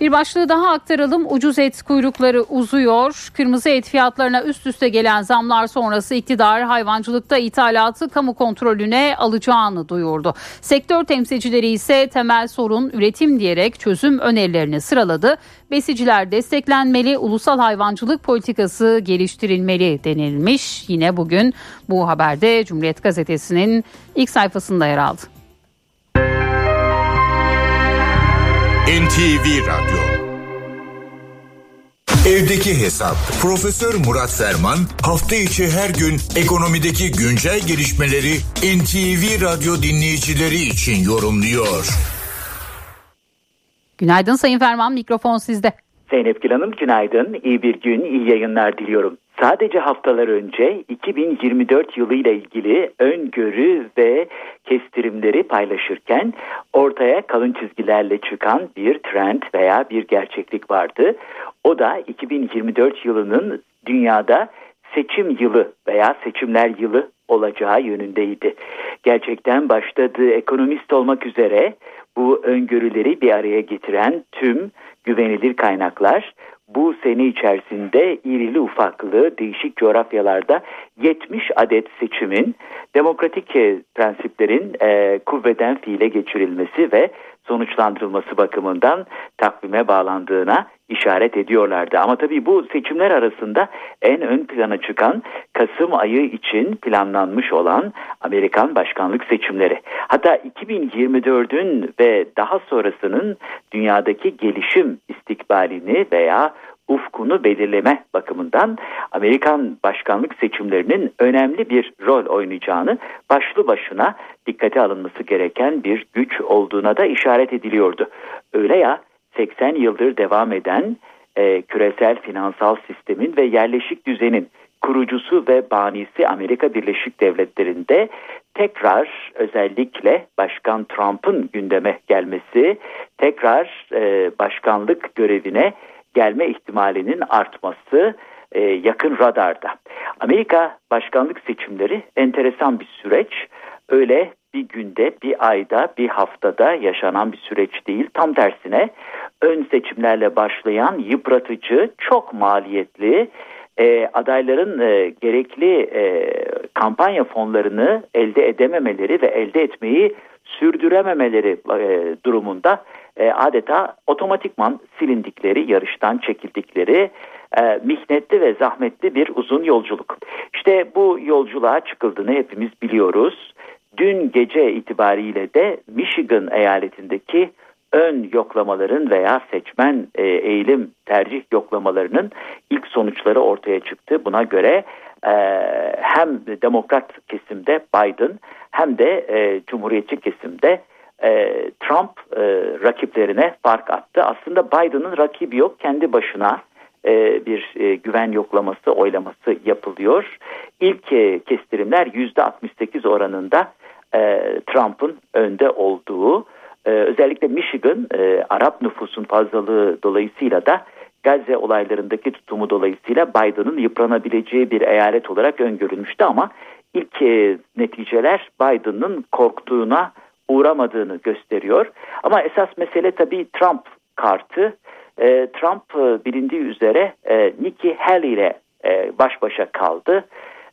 Bir başlığı daha aktaralım. Ucuz et kuyrukları uzuyor. Kırmızı et fiyatlarına üst üste gelen zamlar sonrası iktidar hayvancılıkta ithalatı kamu kontrolüne alacağını duyurdu. Sektör temsilcileri ise temel sorun üretim diyerek çözüm önerilerini sıraladı. Besiciler desteklenmeli, ulusal hayvancılık politikası geliştirilmeli denilmiş. Yine bugün bu haberde Cumhuriyet Gazetesi'nin ilk sayfasında yer aldı. NTV Radyo Evdeki Hesap Profesör Murat Ferman hafta içi her gün ekonomideki güncel gelişmeleri NTV Radyo dinleyicileri için yorumluyor. Günaydın Sayın Ferman mikrofon sizde. Zeynep Gül Hanım günaydın. İyi bir gün, iyi yayınlar diliyorum. Sadece haftalar önce 2024 yılıyla ilgili öngörü ve kestirimleri paylaşırken ortaya kalın çizgilerle çıkan bir trend veya bir gerçeklik vardı. O da 2024 yılının dünyada seçim yılı veya seçimler yılı olacağı yönündeydi. Gerçekten başladığı ekonomist olmak üzere bu öngörüleri bir araya getiren tüm güvenilir kaynaklar bu sene içerisinde irili ufaklı değişik coğrafyalarda 70 adet seçimin demokratik prensiplerin e, kuvveden fiile geçirilmesi ve sonuçlandırılması bakımından takvime bağlandığına işaret ediyorlardı. Ama tabii bu seçimler arasında en ön plana çıkan Kasım ayı için planlanmış olan Amerikan başkanlık seçimleri. Hatta 2024'ün ve daha sonrasının dünyadaki gelişim istikbalini veya ufkunu belirleme bakımından Amerikan başkanlık seçimlerinin önemli bir rol oynayacağını başlı başına dikkate alınması gereken bir güç olduğuna da işaret ediliyordu. Öyle ya 80 yıldır devam eden e, küresel finansal sistemin ve yerleşik düzenin kurucusu ve banisi Amerika Birleşik Devletleri'nde tekrar özellikle Başkan Trump'ın gündeme gelmesi, tekrar e, başkanlık görevine gelme ihtimalinin artması e, yakın radarda. Amerika başkanlık seçimleri enteresan bir süreç. Öyle bir günde, bir ayda, bir haftada yaşanan bir süreç değil. Tam tersine ön seçimlerle başlayan yıpratıcı, çok maliyetli, e, adayların e, gerekli e, kampanya fonlarını elde edememeleri ve elde etmeyi sürdürememeleri e, durumunda e, adeta otomatikman silindikleri, yarıştan çekildikleri e, mihnetli ve zahmetli bir uzun yolculuk. İşte bu yolculuğa çıkıldığını hepimiz biliyoruz. Dün gece itibariyle de Michigan eyaletindeki ön yoklamaların veya seçmen e, eğilim tercih yoklamalarının ilk sonuçları ortaya çıktı. Buna göre e, hem demokrat kesimde Biden hem de e, cumhuriyetçi kesimde e, Trump e, rakiplerine fark attı. Aslında Biden'ın rakibi yok kendi başına e, bir e, güven yoklaması oylaması yapılıyor. İlk e, kestirimler %68 oranında e, Trump'ın önde olduğu e, özellikle Michigan e, Arap nüfusun fazlalığı dolayısıyla da Gazze olaylarındaki tutumu dolayısıyla Biden'ın yıpranabileceği bir eyalet olarak öngörülmüştü ama ilk e, neticeler Biden'ın korktuğuna uğramadığını gösteriyor. Ama esas mesele tabii Trump kartı. E, Trump e, bilindiği üzere e, Nikki Haley ile e, baş başa kaldı.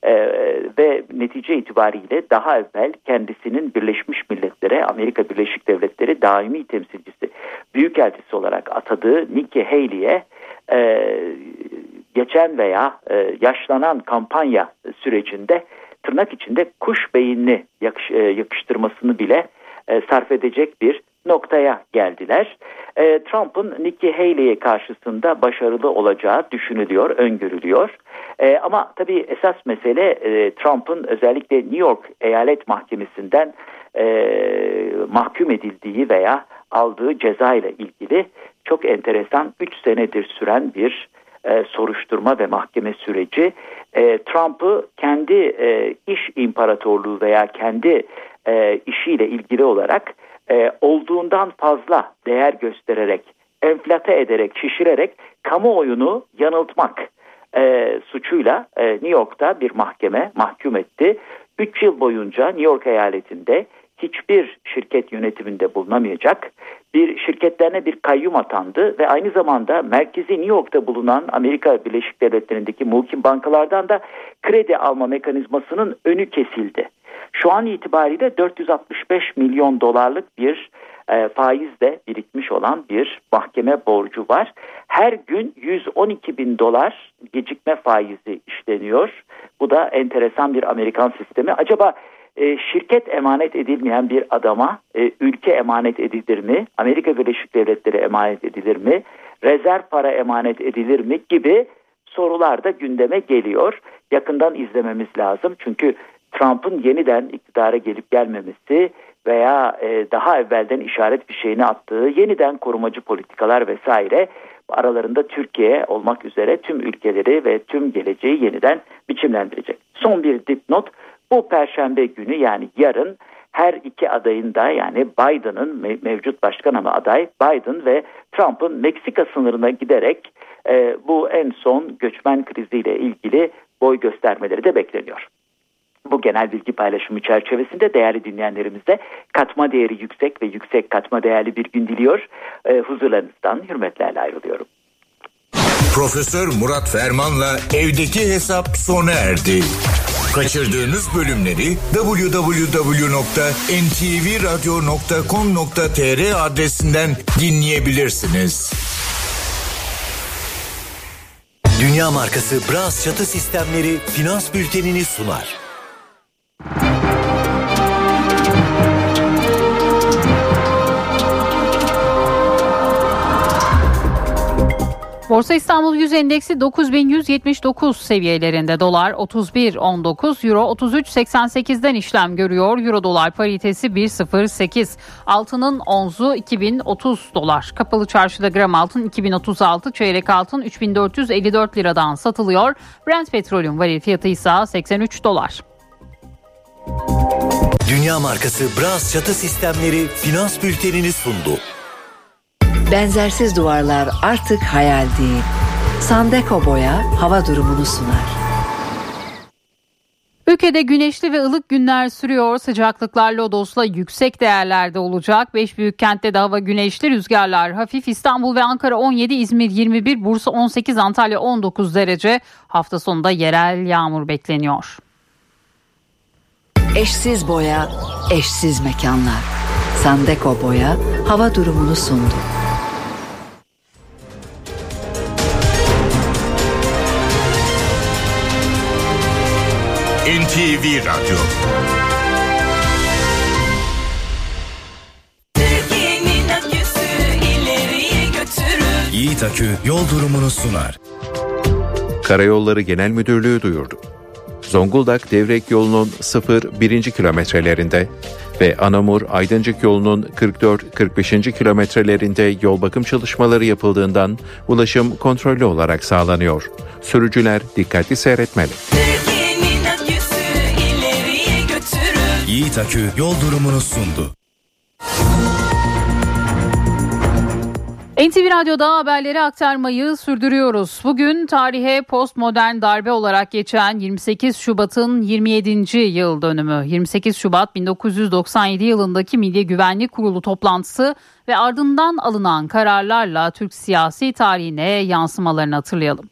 Ee, ve netice itibariyle daha evvel kendisinin Birleşmiş Milletler'e Amerika Birleşik Devletleri daimi temsilcisi büyükelçisi olarak atadığı Nikki Haley'e e, geçen veya e, yaşlanan kampanya sürecinde tırnak içinde kuş beyinli yakış, e, yakıştırmasını bile e, sarf edecek bir noktaya geldiler. E, Trump'ın Nikki Haley'e karşısında başarılı olacağı düşünülüyor, öngörülüyor. E, ama tabii esas mesele e, Trump'ın özellikle New York Eyalet Mahkemesi'nden e, mahkum edildiği veya aldığı ceza ile ilgili çok enteresan 3 senedir süren bir e, soruşturma ve mahkeme süreci e, Trump'ı kendi iş imparatorluğu veya kendi e, işiyle ilgili olarak e, olduğundan fazla değer göstererek, enflate ederek, şişirerek kamuoyunu yanıltmak e, suçuyla e, New York'ta bir mahkeme mahkum etti. 3 yıl boyunca New York eyaletinde hiçbir şirket yönetiminde bulunamayacak. Bir şirketlerine bir kayyum atandı ve aynı zamanda merkezi New York'ta bulunan Amerika Birleşik Devletleri'ndeki muhkim bankalardan da kredi alma mekanizmasının önü kesildi. Şu an itibariyle 465 milyon dolarlık bir e, faizle birikmiş olan bir mahkeme borcu var. Her gün 112 bin dolar gecikme faizi işleniyor. Bu da enteresan bir Amerikan sistemi. Acaba e, şirket emanet edilmeyen bir adama e, ülke emanet edilir mi? Amerika Birleşik Devletleri emanet edilir mi? Rezerv para emanet edilir mi? Gibi sorular da gündeme geliyor. Yakından izlememiz lazım. Çünkü Trump'ın yeniden iktidara gelip gelmemesi veya e, daha evvelden işaret bir şeyini attığı yeniden korumacı politikalar vesaire aralarında Türkiye olmak üzere tüm ülkeleri ve tüm geleceği yeniden biçimlendirecek. Son bir dipnot bu perşembe günü yani yarın her iki adayın da yani Biden'ın mevcut başkan ama aday Biden ve Trump'ın Meksika sınırına giderek e, bu en son göçmen kriziyle ilgili boy göstermeleri de bekleniyor. Bu genel bilgi paylaşımı çerçevesinde değerli dinleyenlerimize katma değeri yüksek ve yüksek katma değerli bir gün diliyor. E, huzurlarınızdan hürmetlerle ayrılıyorum. Profesör Murat Ferman'la evdeki hesap sona erdi. Kaçırdığınız bölümleri www.ntvradio.com.tr adresinden dinleyebilirsiniz. Dünya markası Bras çatı sistemleri finans bültenini sunar. Borsa İstanbul Yüz Endeksi 9179 seviyelerinde dolar 31.19 euro 33.88'den işlem görüyor. Euro dolar paritesi 1.08 altının onzu 2030 dolar. Kapalı çarşıda gram altın 2036 çeyrek altın 3454 liradan satılıyor. Brent petrolün varil fiyatı ise 83 dolar. Dünya markası Bras çatı sistemleri finans bültenini sundu. Benzersiz duvarlar artık hayal değil. Sandeko Boya hava durumunu sunar. Ülkede güneşli ve ılık günler sürüyor. Sıcaklıklar Lodos'la yüksek değerlerde olacak. 5 büyük kentte de hava güneşli, rüzgarlar hafif. İstanbul ve Ankara 17, İzmir 21, Bursa 18, Antalya 19 derece. Hafta sonunda yerel yağmur bekleniyor. Eşsiz boya, eşsiz mekanlar. Sandeko Boya hava durumunu sundu. NTV Radyo. Yiğit Akü yol durumunu sunar. Karayolları Genel Müdürlüğü duyurdu. Zonguldak Devrek yolunun 0-1. kilometrelerinde ve Anamur Aydıncık yolunun 44-45. kilometrelerinde yol bakım çalışmaları yapıldığından ulaşım kontrollü olarak sağlanıyor. Sürücüler dikkatli seyretmeli. Türkiye'nin Yiğit Akü yol durumunu sundu. NTV Radyo'da haberleri aktarmayı sürdürüyoruz. Bugün tarihe postmodern darbe olarak geçen 28 Şubat'ın 27. yıl dönümü. 28 Şubat 1997 yılındaki Milli Güvenlik Kurulu toplantısı ve ardından alınan kararlarla Türk siyasi tarihine yansımalarını hatırlayalım.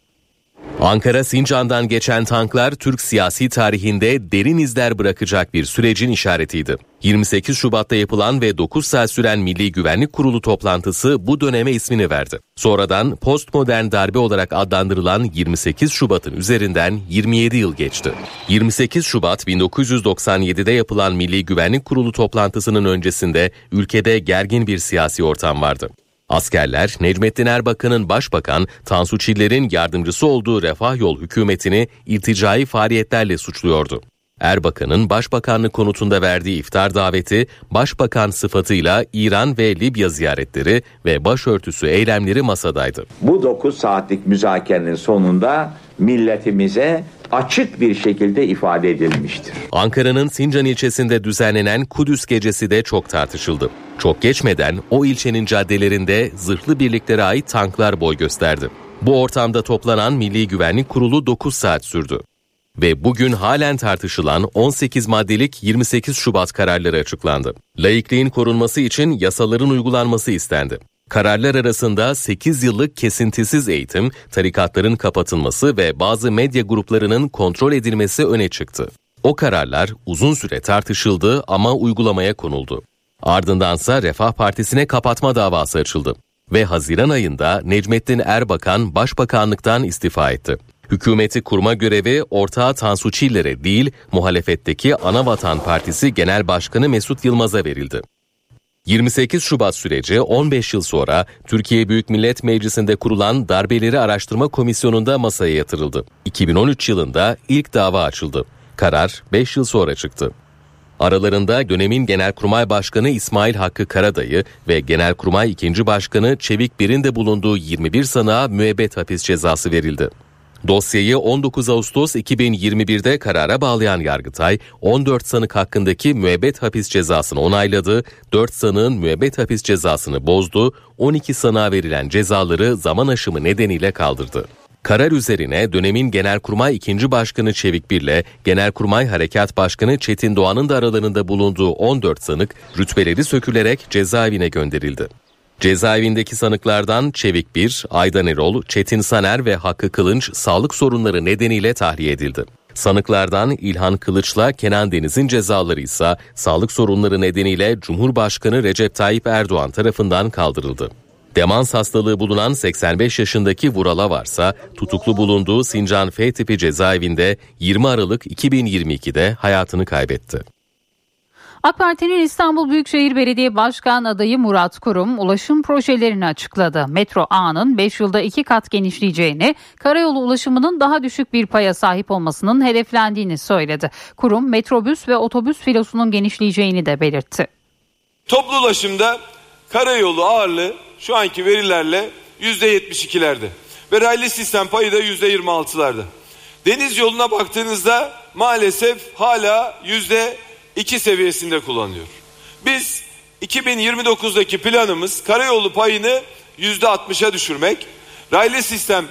Ankara Sincan'dan geçen tanklar Türk siyasi tarihinde derin izler bırakacak bir sürecin işaretiydi. 28 Şubat'ta yapılan ve 9 saat süren Milli Güvenlik Kurulu toplantısı bu döneme ismini verdi. Sonradan postmodern darbe olarak adlandırılan 28 Şubat'ın üzerinden 27 yıl geçti. 28 Şubat 1997'de yapılan Milli Güvenlik Kurulu toplantısının öncesinde ülkede gergin bir siyasi ortam vardı. Askerler Necmettin Erbakan'ın başbakan, Tansu Çiller'in yardımcısı olduğu Refah Yol hükümetini irticai faaliyetlerle suçluyordu. Erbakan'ın başbakanlık konutunda verdiği iftar daveti, başbakan sıfatıyla İran ve Libya ziyaretleri ve başörtüsü eylemleri masadaydı. Bu 9 saatlik müzakerenin sonunda milletimize açık bir şekilde ifade edilmiştir. Ankara'nın Sincan ilçesinde düzenlenen Kudüs Gecesi de çok tartışıldı. Çok geçmeden o ilçenin caddelerinde zırhlı birliklere ait tanklar boy gösterdi. Bu ortamda toplanan Milli Güvenlik Kurulu 9 saat sürdü. Ve bugün halen tartışılan 18 maddelik 28 Şubat kararları açıklandı. Laikliğin korunması için yasaların uygulanması istendi. Kararlar arasında 8 yıllık kesintisiz eğitim, tarikatların kapatılması ve bazı medya gruplarının kontrol edilmesi öne çıktı. O kararlar uzun süre tartışıldı ama uygulamaya konuldu. Ardındansa Refah Partisi'ne kapatma davası açıldı ve Haziran ayında Necmettin Erbakan başbakanlıktan istifa etti. Hükümeti kurma görevi ortağı Tansu Çiller'e değil, muhalefetteki Anavatan Partisi Genel Başkanı Mesut Yılmaz'a verildi. 28 Şubat süreci 15 yıl sonra Türkiye Büyük Millet Meclisi'nde kurulan Darbeleri Araştırma Komisyonu'nda masaya yatırıldı. 2013 yılında ilk dava açıldı. Karar 5 yıl sonra çıktı. Aralarında dönemin Genelkurmay Başkanı İsmail Hakkı Karadayı ve Genelkurmay 2. Başkanı Çevik Bir'in de bulunduğu 21 sanığa müebbet hapis cezası verildi. Dosyayı 19 Ağustos 2021'de karara bağlayan Yargıtay, 14 sanık hakkındaki müebbet hapis cezasını onayladı, 4 sanığın müebbet hapis cezasını bozdu, 12 sanığa verilen cezaları zaman aşımı nedeniyle kaldırdı. Karar üzerine dönemin Genelkurmay 2. Başkanı Çevik Bir'le Genelkurmay Harekat Başkanı Çetin Doğan'ın da aralarında bulunduğu 14 sanık rütbeleri sökülerek cezaevine gönderildi. Cezaevindeki sanıklardan Çevik Bir, Aydan Erol, Çetin Saner ve Hakkı Kılınç sağlık sorunları nedeniyle tahliye edildi. Sanıklardan İlhan Kılıç'la Kenan Deniz'in cezaları ise sağlık sorunları nedeniyle Cumhurbaşkanı Recep Tayyip Erdoğan tarafından kaldırıldı. Demans hastalığı bulunan 85 yaşındaki Vural varsa tutuklu bulunduğu Sincan F tipi cezaevinde 20 Aralık 2022'de hayatını kaybetti. AK Parti'nin İstanbul Büyükşehir Belediye Başkan adayı Murat Kurum ulaşım projelerini açıkladı. Metro A'nın 5 yılda 2 kat genişleyeceğini, karayolu ulaşımının daha düşük bir paya sahip olmasının hedeflendiğini söyledi. Kurum metrobüs ve otobüs filosunun genişleyeceğini de belirtti. Toplu ulaşımda karayolu ağırlığı şu anki verilerle %72'lerde ve raylı sistem payı da %26'larda. Deniz yoluna baktığınızda maalesef hala yüzde iki seviyesinde kullanıyor. Biz 2029'daki planımız karayolu payını yüzde 60'a düşürmek, raylı sistem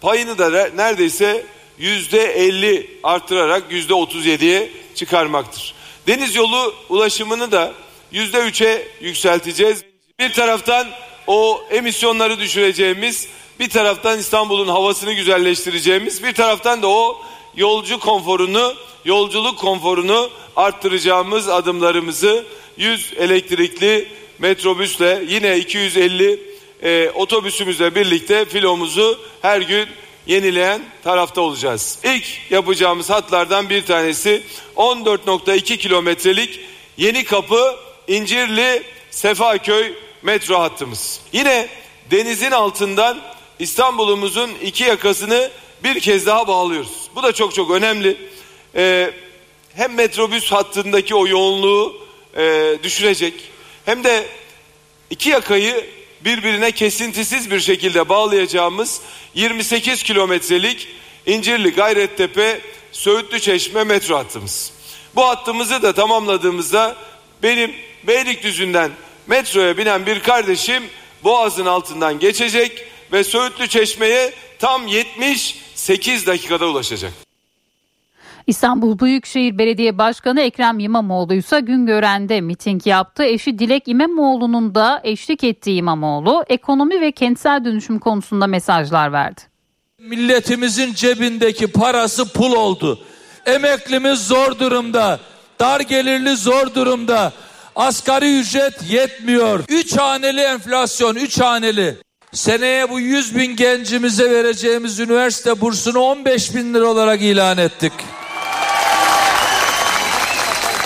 payını da neredeyse yüzde 50 arttırarak yüzde 37'ye çıkarmaktır. Deniz yolu ulaşımını da yüzde 3'e yükselteceğiz. Bir taraftan o emisyonları düşüreceğimiz, bir taraftan İstanbul'un havasını güzelleştireceğimiz, bir taraftan da o yolcu konforunu, yolculuk konforunu arttıracağımız adımlarımızı 100 elektrikli metrobüsle yine 250 e, otobüsümüzle birlikte filomuzu her gün yenileyen tarafta olacağız. İlk yapacağımız hatlardan bir tanesi 14.2 kilometrelik Yeni Kapı İncirli Sefaköy metro hattımız. Yine denizin altından İstanbul'umuzun iki yakasını bir kez daha bağlıyoruz. Bu da çok çok önemli. Ee, hem metrobüs hattındaki o yoğunluğu e, düşürecek hem de iki yakayı birbirine kesintisiz bir şekilde bağlayacağımız 28 kilometrelik İncirli Gayrettepe Söğütlü Çeşme metro hattımız. Bu hattımızı da tamamladığımızda benim Beylikdüzü'nden metroya binen bir kardeşim Boğaz'ın altından geçecek ve Söğütlü Çeşme'ye tam 78 dakikada ulaşacak. İstanbul Büyükşehir Belediye Başkanı Ekrem İmamoğlu ise Güngören'de miting yaptı. Eşi Dilek İmamoğlu'nun da eşlik ettiği İmamoğlu ekonomi ve kentsel dönüşüm konusunda mesajlar verdi. Milletimizin cebindeki parası pul oldu. Emeklimiz zor durumda. Dar gelirli zor durumda. Asgari ücret yetmiyor. Üç haneli enflasyon, üç haneli. Seneye bu 100 bin gencimize vereceğimiz üniversite bursunu 15 bin lira olarak ilan ettik.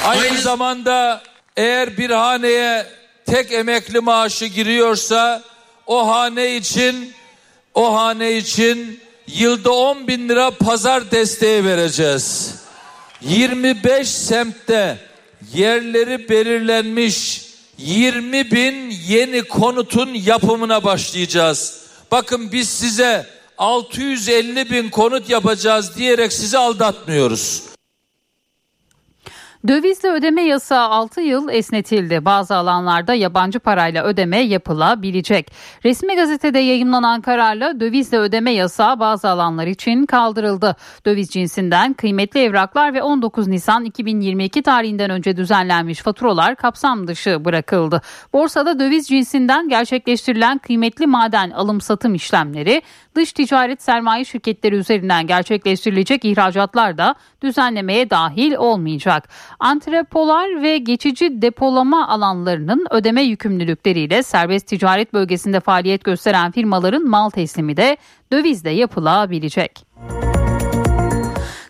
Aynı zamanda eğer bir haneye tek emekli maaşı giriyorsa o hane için o hane için yılda 10 bin lira pazar desteği vereceğiz. 25 semtte yerleri belirlenmiş 20 bin yeni konutun yapımına başlayacağız. Bakın biz size 650 bin konut yapacağız diyerek sizi aldatmıyoruz. Dövizle ödeme yasağı 6 yıl esnetildi. Bazı alanlarda yabancı parayla ödeme yapılabilecek. Resmi gazetede yayımlanan kararla dövizle ödeme yasağı bazı alanlar için kaldırıldı. Döviz cinsinden kıymetli evraklar ve 19 Nisan 2022 tarihinden önce düzenlenmiş faturalar kapsam dışı bırakıldı. Borsada döviz cinsinden gerçekleştirilen kıymetli maden alım satım işlemleri, dış ticaret sermaye şirketleri üzerinden gerçekleştirilecek ihracatlar da düzenlemeye dahil olmayacak. Antrepolar ve geçici depolama alanlarının ödeme yükümlülükleriyle serbest ticaret bölgesinde faaliyet gösteren firmaların mal teslimi de dövizle yapılabilecek.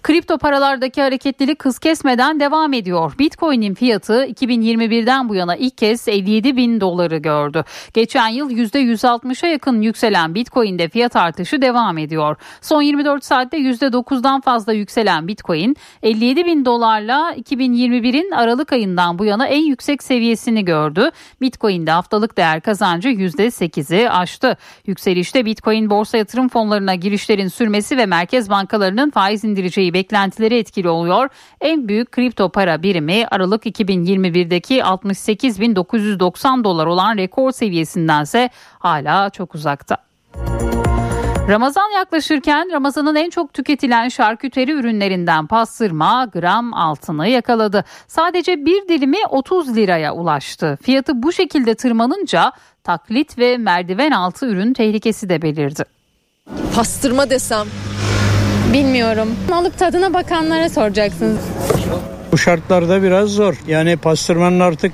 Kripto paralardaki hareketlilik hız kesmeden devam ediyor. Bitcoin'in fiyatı 2021'den bu yana ilk kez 57 bin doları gördü. Geçen yıl %160'a yakın yükselen Bitcoin'de fiyat artışı devam ediyor. Son 24 saatte %9'dan fazla yükselen Bitcoin 57 bin dolarla 2021'in Aralık ayından bu yana en yüksek seviyesini gördü. Bitcoin'de haftalık değer kazancı %8'i aştı. Yükselişte Bitcoin borsa yatırım fonlarına girişlerin sürmesi ve merkez bankalarının faiz indireceği beklentileri etkili oluyor. En büyük kripto para birimi Aralık 2021'deki 68.990 dolar olan rekor seviyesindense hala çok uzakta. Ramazan yaklaşırken Ramazan'ın en çok tüketilen şarküteri ürünlerinden pastırma gram altını yakaladı. Sadece bir dilimi 30 liraya ulaştı. Fiyatı bu şekilde tırmanınca taklit ve merdiven altı ürün tehlikesi de belirdi. Pastırma desem Bilmiyorum. Alıp tadına bakanlara soracaksınız. Bu şartlarda biraz zor. Yani pastırmanın artık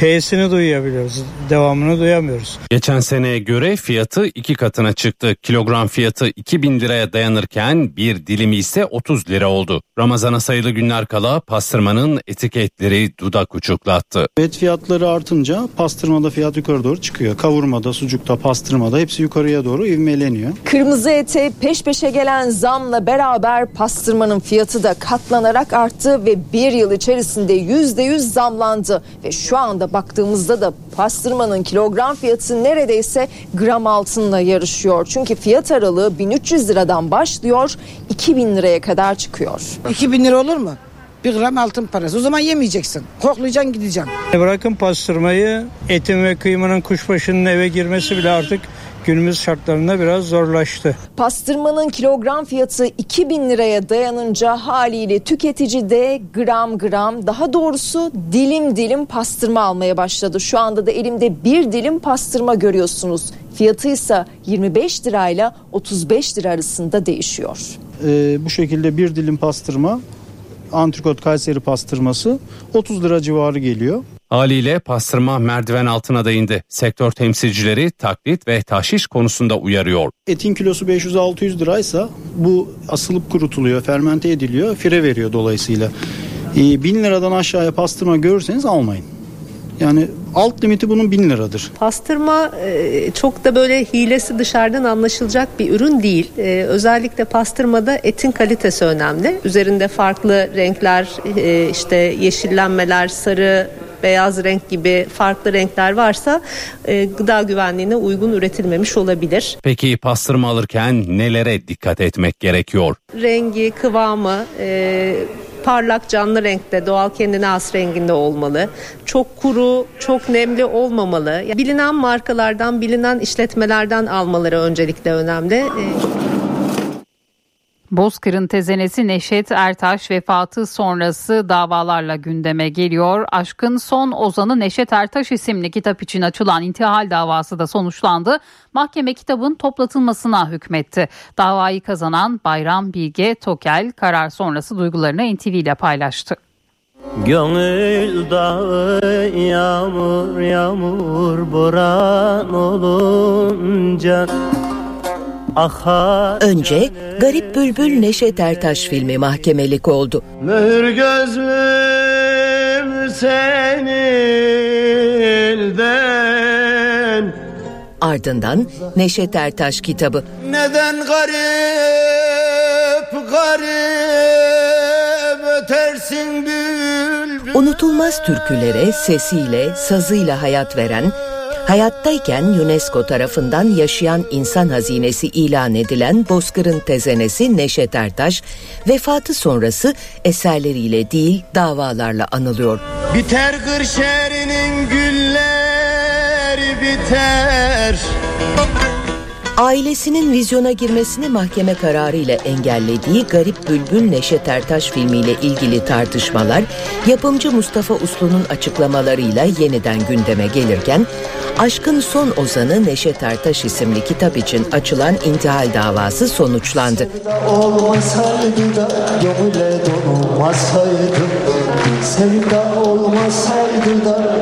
P'sini duyabiliyoruz. Devamını duyamıyoruz. Geçen seneye göre fiyatı iki katına çıktı. Kilogram fiyatı 2000 liraya dayanırken bir dilimi ise 30 lira oldu. Ramazana sayılı günler kala pastırmanın etiketleri dudak uçuklattı. Et fiyatları artınca pastırmada fiyat yukarı doğru çıkıyor. Kavurmada, sucukta, pastırmada hepsi yukarıya doğru ivmeleniyor. Kırmızı ete peş peşe gelen zamla beraber pastırmanın fiyatı da katlanarak arttı ve bir yıl içerisinde yüzde yüz zamlandı. Ve şu anda baktığımızda da pastırmanın kilogram fiyatı neredeyse gram altınla yarışıyor. Çünkü fiyat aralığı 1300 liradan başlıyor 2000 liraya kadar çıkıyor. 2000 lira olur mu? Bir gram altın parası. O zaman yemeyeceksin. Koklayacaksın gideceksin. Bırakın pastırmayı etin ve kıymanın kuşbaşının eve girmesi bile artık günümüz şartlarında biraz zorlaştı. Pastırmanın kilogram fiyatı 2000 liraya dayanınca haliyle tüketici de gram gram daha doğrusu dilim dilim pastırma almaya başladı. Şu anda da elimde bir dilim pastırma görüyorsunuz. Fiyatı ise 25 lirayla 35 lira arasında değişiyor. Ee, bu şekilde bir dilim pastırma, antrikot Kayseri pastırması 30 lira civarı geliyor. Haliyle pastırma merdiven altına da indi. Sektör temsilcileri taklit ve tahşiş konusunda uyarıyor. Etin kilosu 500-600 liraysa bu asılıp kurutuluyor, fermente ediliyor, fire veriyor dolayısıyla. Ee, 1000 liradan aşağıya pastırma görürseniz almayın. Yani alt limiti bunun 1000 liradır. Pastırma e, çok da böyle hilesi dışarıdan anlaşılacak bir ürün değil. E, özellikle pastırmada etin kalitesi önemli. Üzerinde farklı renkler, e, işte yeşillenmeler, sarı, beyaz renk gibi farklı renkler varsa e, gıda güvenliğine uygun üretilmemiş olabilir. Peki pastırma alırken nelere dikkat etmek gerekiyor? Rengi, kıvamı, e, parlak canlı renkte doğal kendine has renginde olmalı. Çok kuru, çok nemli olmamalı. Bilinen markalardan, bilinen işletmelerden almaları öncelikle önemli. E, Bozkır'ın tezenesi Neşet Ertaş vefatı sonrası davalarla gündeme geliyor. Aşkın Son Ozanı Neşet Ertaş isimli kitap için açılan intihal davası da sonuçlandı. Mahkeme kitabın toplatılmasına hükmetti. Davayı kazanan Bayram Bilge Tokel karar sonrası duygularını NTV ile paylaştı. Gönül dağı yağmur yağmur boran olunca Önce Garip Bülbül Neşet Ertaş filmi mahkemelik oldu. Mühür gözlüm senilden Ardından Neşet Ertaş kitabı. Neden garip garip ötersin bülbül Unutulmaz türkülere sesiyle, sazıyla hayat veren, hayattayken UNESCO tarafından yaşayan insan hazinesi ilan edilen Bozkır'ın tezenesi Neşet Ertaş, vefatı sonrası eserleriyle değil davalarla anılıyor. Biter Kırşehir'in gülleri biter Ailesinin vizyona girmesini mahkeme kararı ile engellediği Garip Bülbül Neşet Ertaş filmiyle ilgili tartışmalar yapımcı Mustafa Uslu'nun açıklamalarıyla yeniden gündeme gelirken Aşkın Son Ozanı Neşet Ertaş isimli kitap için açılan intihal davası sonuçlandı. Sevda olmasaydı da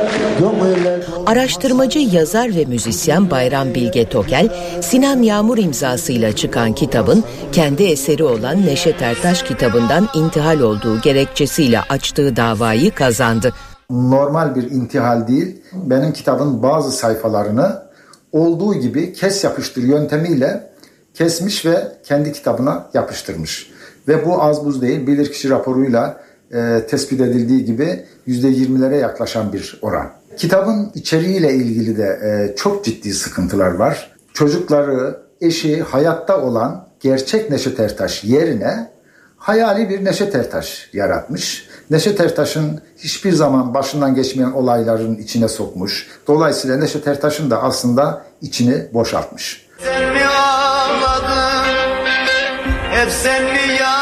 Araştırmacı, yazar ve müzisyen Bayram Bilge Tokel, Sinan Yağmur imzasıyla çıkan kitabın kendi eseri olan Neşet Ertaş kitabından intihal olduğu gerekçesiyle açtığı davayı kazandı. Normal bir intihal değil, benim kitabın bazı sayfalarını olduğu gibi kes yapıştır yöntemiyle kesmiş ve kendi kitabına yapıştırmış. Ve bu az buz değil, bilirkişi raporuyla e, tespit edildiği gibi %20'lere yaklaşan bir oran. Kitabın içeriğiyle ilgili de e, çok ciddi sıkıntılar var. Çocukları, eşi hayatta olan gerçek Neşet Ertaş yerine hayali bir Neşet Ertaş yaratmış. Neşet Ertaş'ın hiçbir zaman başından geçmeyen olayların içine sokmuş. Dolayısıyla Neşet Ertaş'ın da aslında içini boşaltmış. Sen mi ağladın Hep sen mi yandın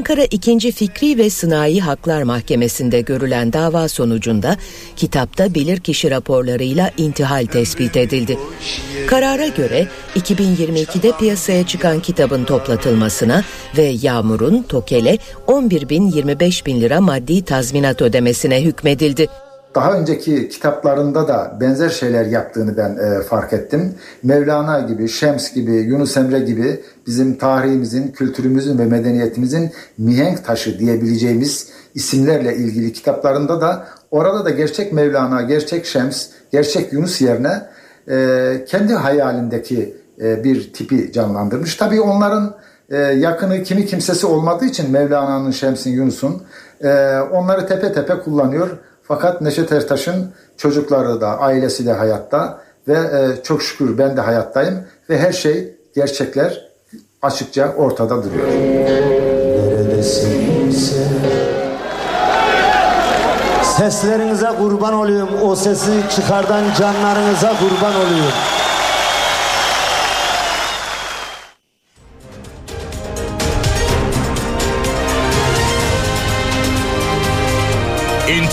Ankara 2. Fikri ve Sınai Haklar Mahkemesi'nde görülen dava sonucunda kitapta bilirkişi raporlarıyla intihal tespit edildi. Karara göre 2022'de piyasaya çıkan kitabın toplatılmasına ve Yağmur'un Tokel'e 11 bin 25 bin lira maddi tazminat ödemesine hükmedildi. Daha önceki kitaplarında da benzer şeyler yaptığını ben e, fark ettim. Mevlana gibi, Şems gibi, Yunus Emre gibi bizim tarihimizin, kültürümüzün ve medeniyetimizin mihenk taşı diyebileceğimiz isimlerle ilgili kitaplarında da orada da gerçek Mevlana, gerçek Şems, gerçek Yunus yerine e, kendi hayalindeki e, bir tipi canlandırmış. Tabii onların e, yakını kimi kimsesi olmadığı için Mevlana'nın, Şems'in, Yunus'un e, onları tepe tepe kullanıyor. Fakat Neşet Ertaş'ın çocukları da, ailesi de hayatta ve e, çok şükür ben de hayattayım ve her şey, gerçekler açıkça ortada duruyor. Seslerinize kurban olayım. O sesi çıkardan canlarınıza kurban olayım.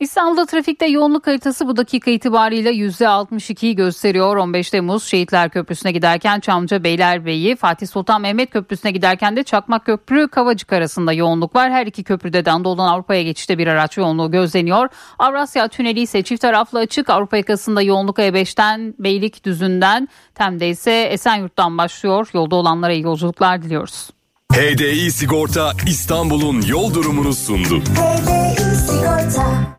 İstanbul'da trafikte yoğunluk haritası bu dakika itibariyle %62'yi gösteriyor. 15 Temmuz Şehitler Köprüsü'ne giderken Çamlıca Beylerbeyi, Fatih Sultan Mehmet Köprüsü'ne giderken de Çakmak Köprü Kavacık arasında yoğunluk var. Her iki köprüde de Anadolu'dan Avrupa'ya geçişte bir araç yoğunluğu gözleniyor. Avrasya Tüneli ise çift taraflı açık. Avrupa yakasında yoğunluk E5'ten Beylikdüzü'nden Tem'de ise Esenyurt'tan başlıyor. Yolda olanlara iyi yolculuklar diliyoruz. HDI Sigorta İstanbul'un yol durumunu sundu. Sigorta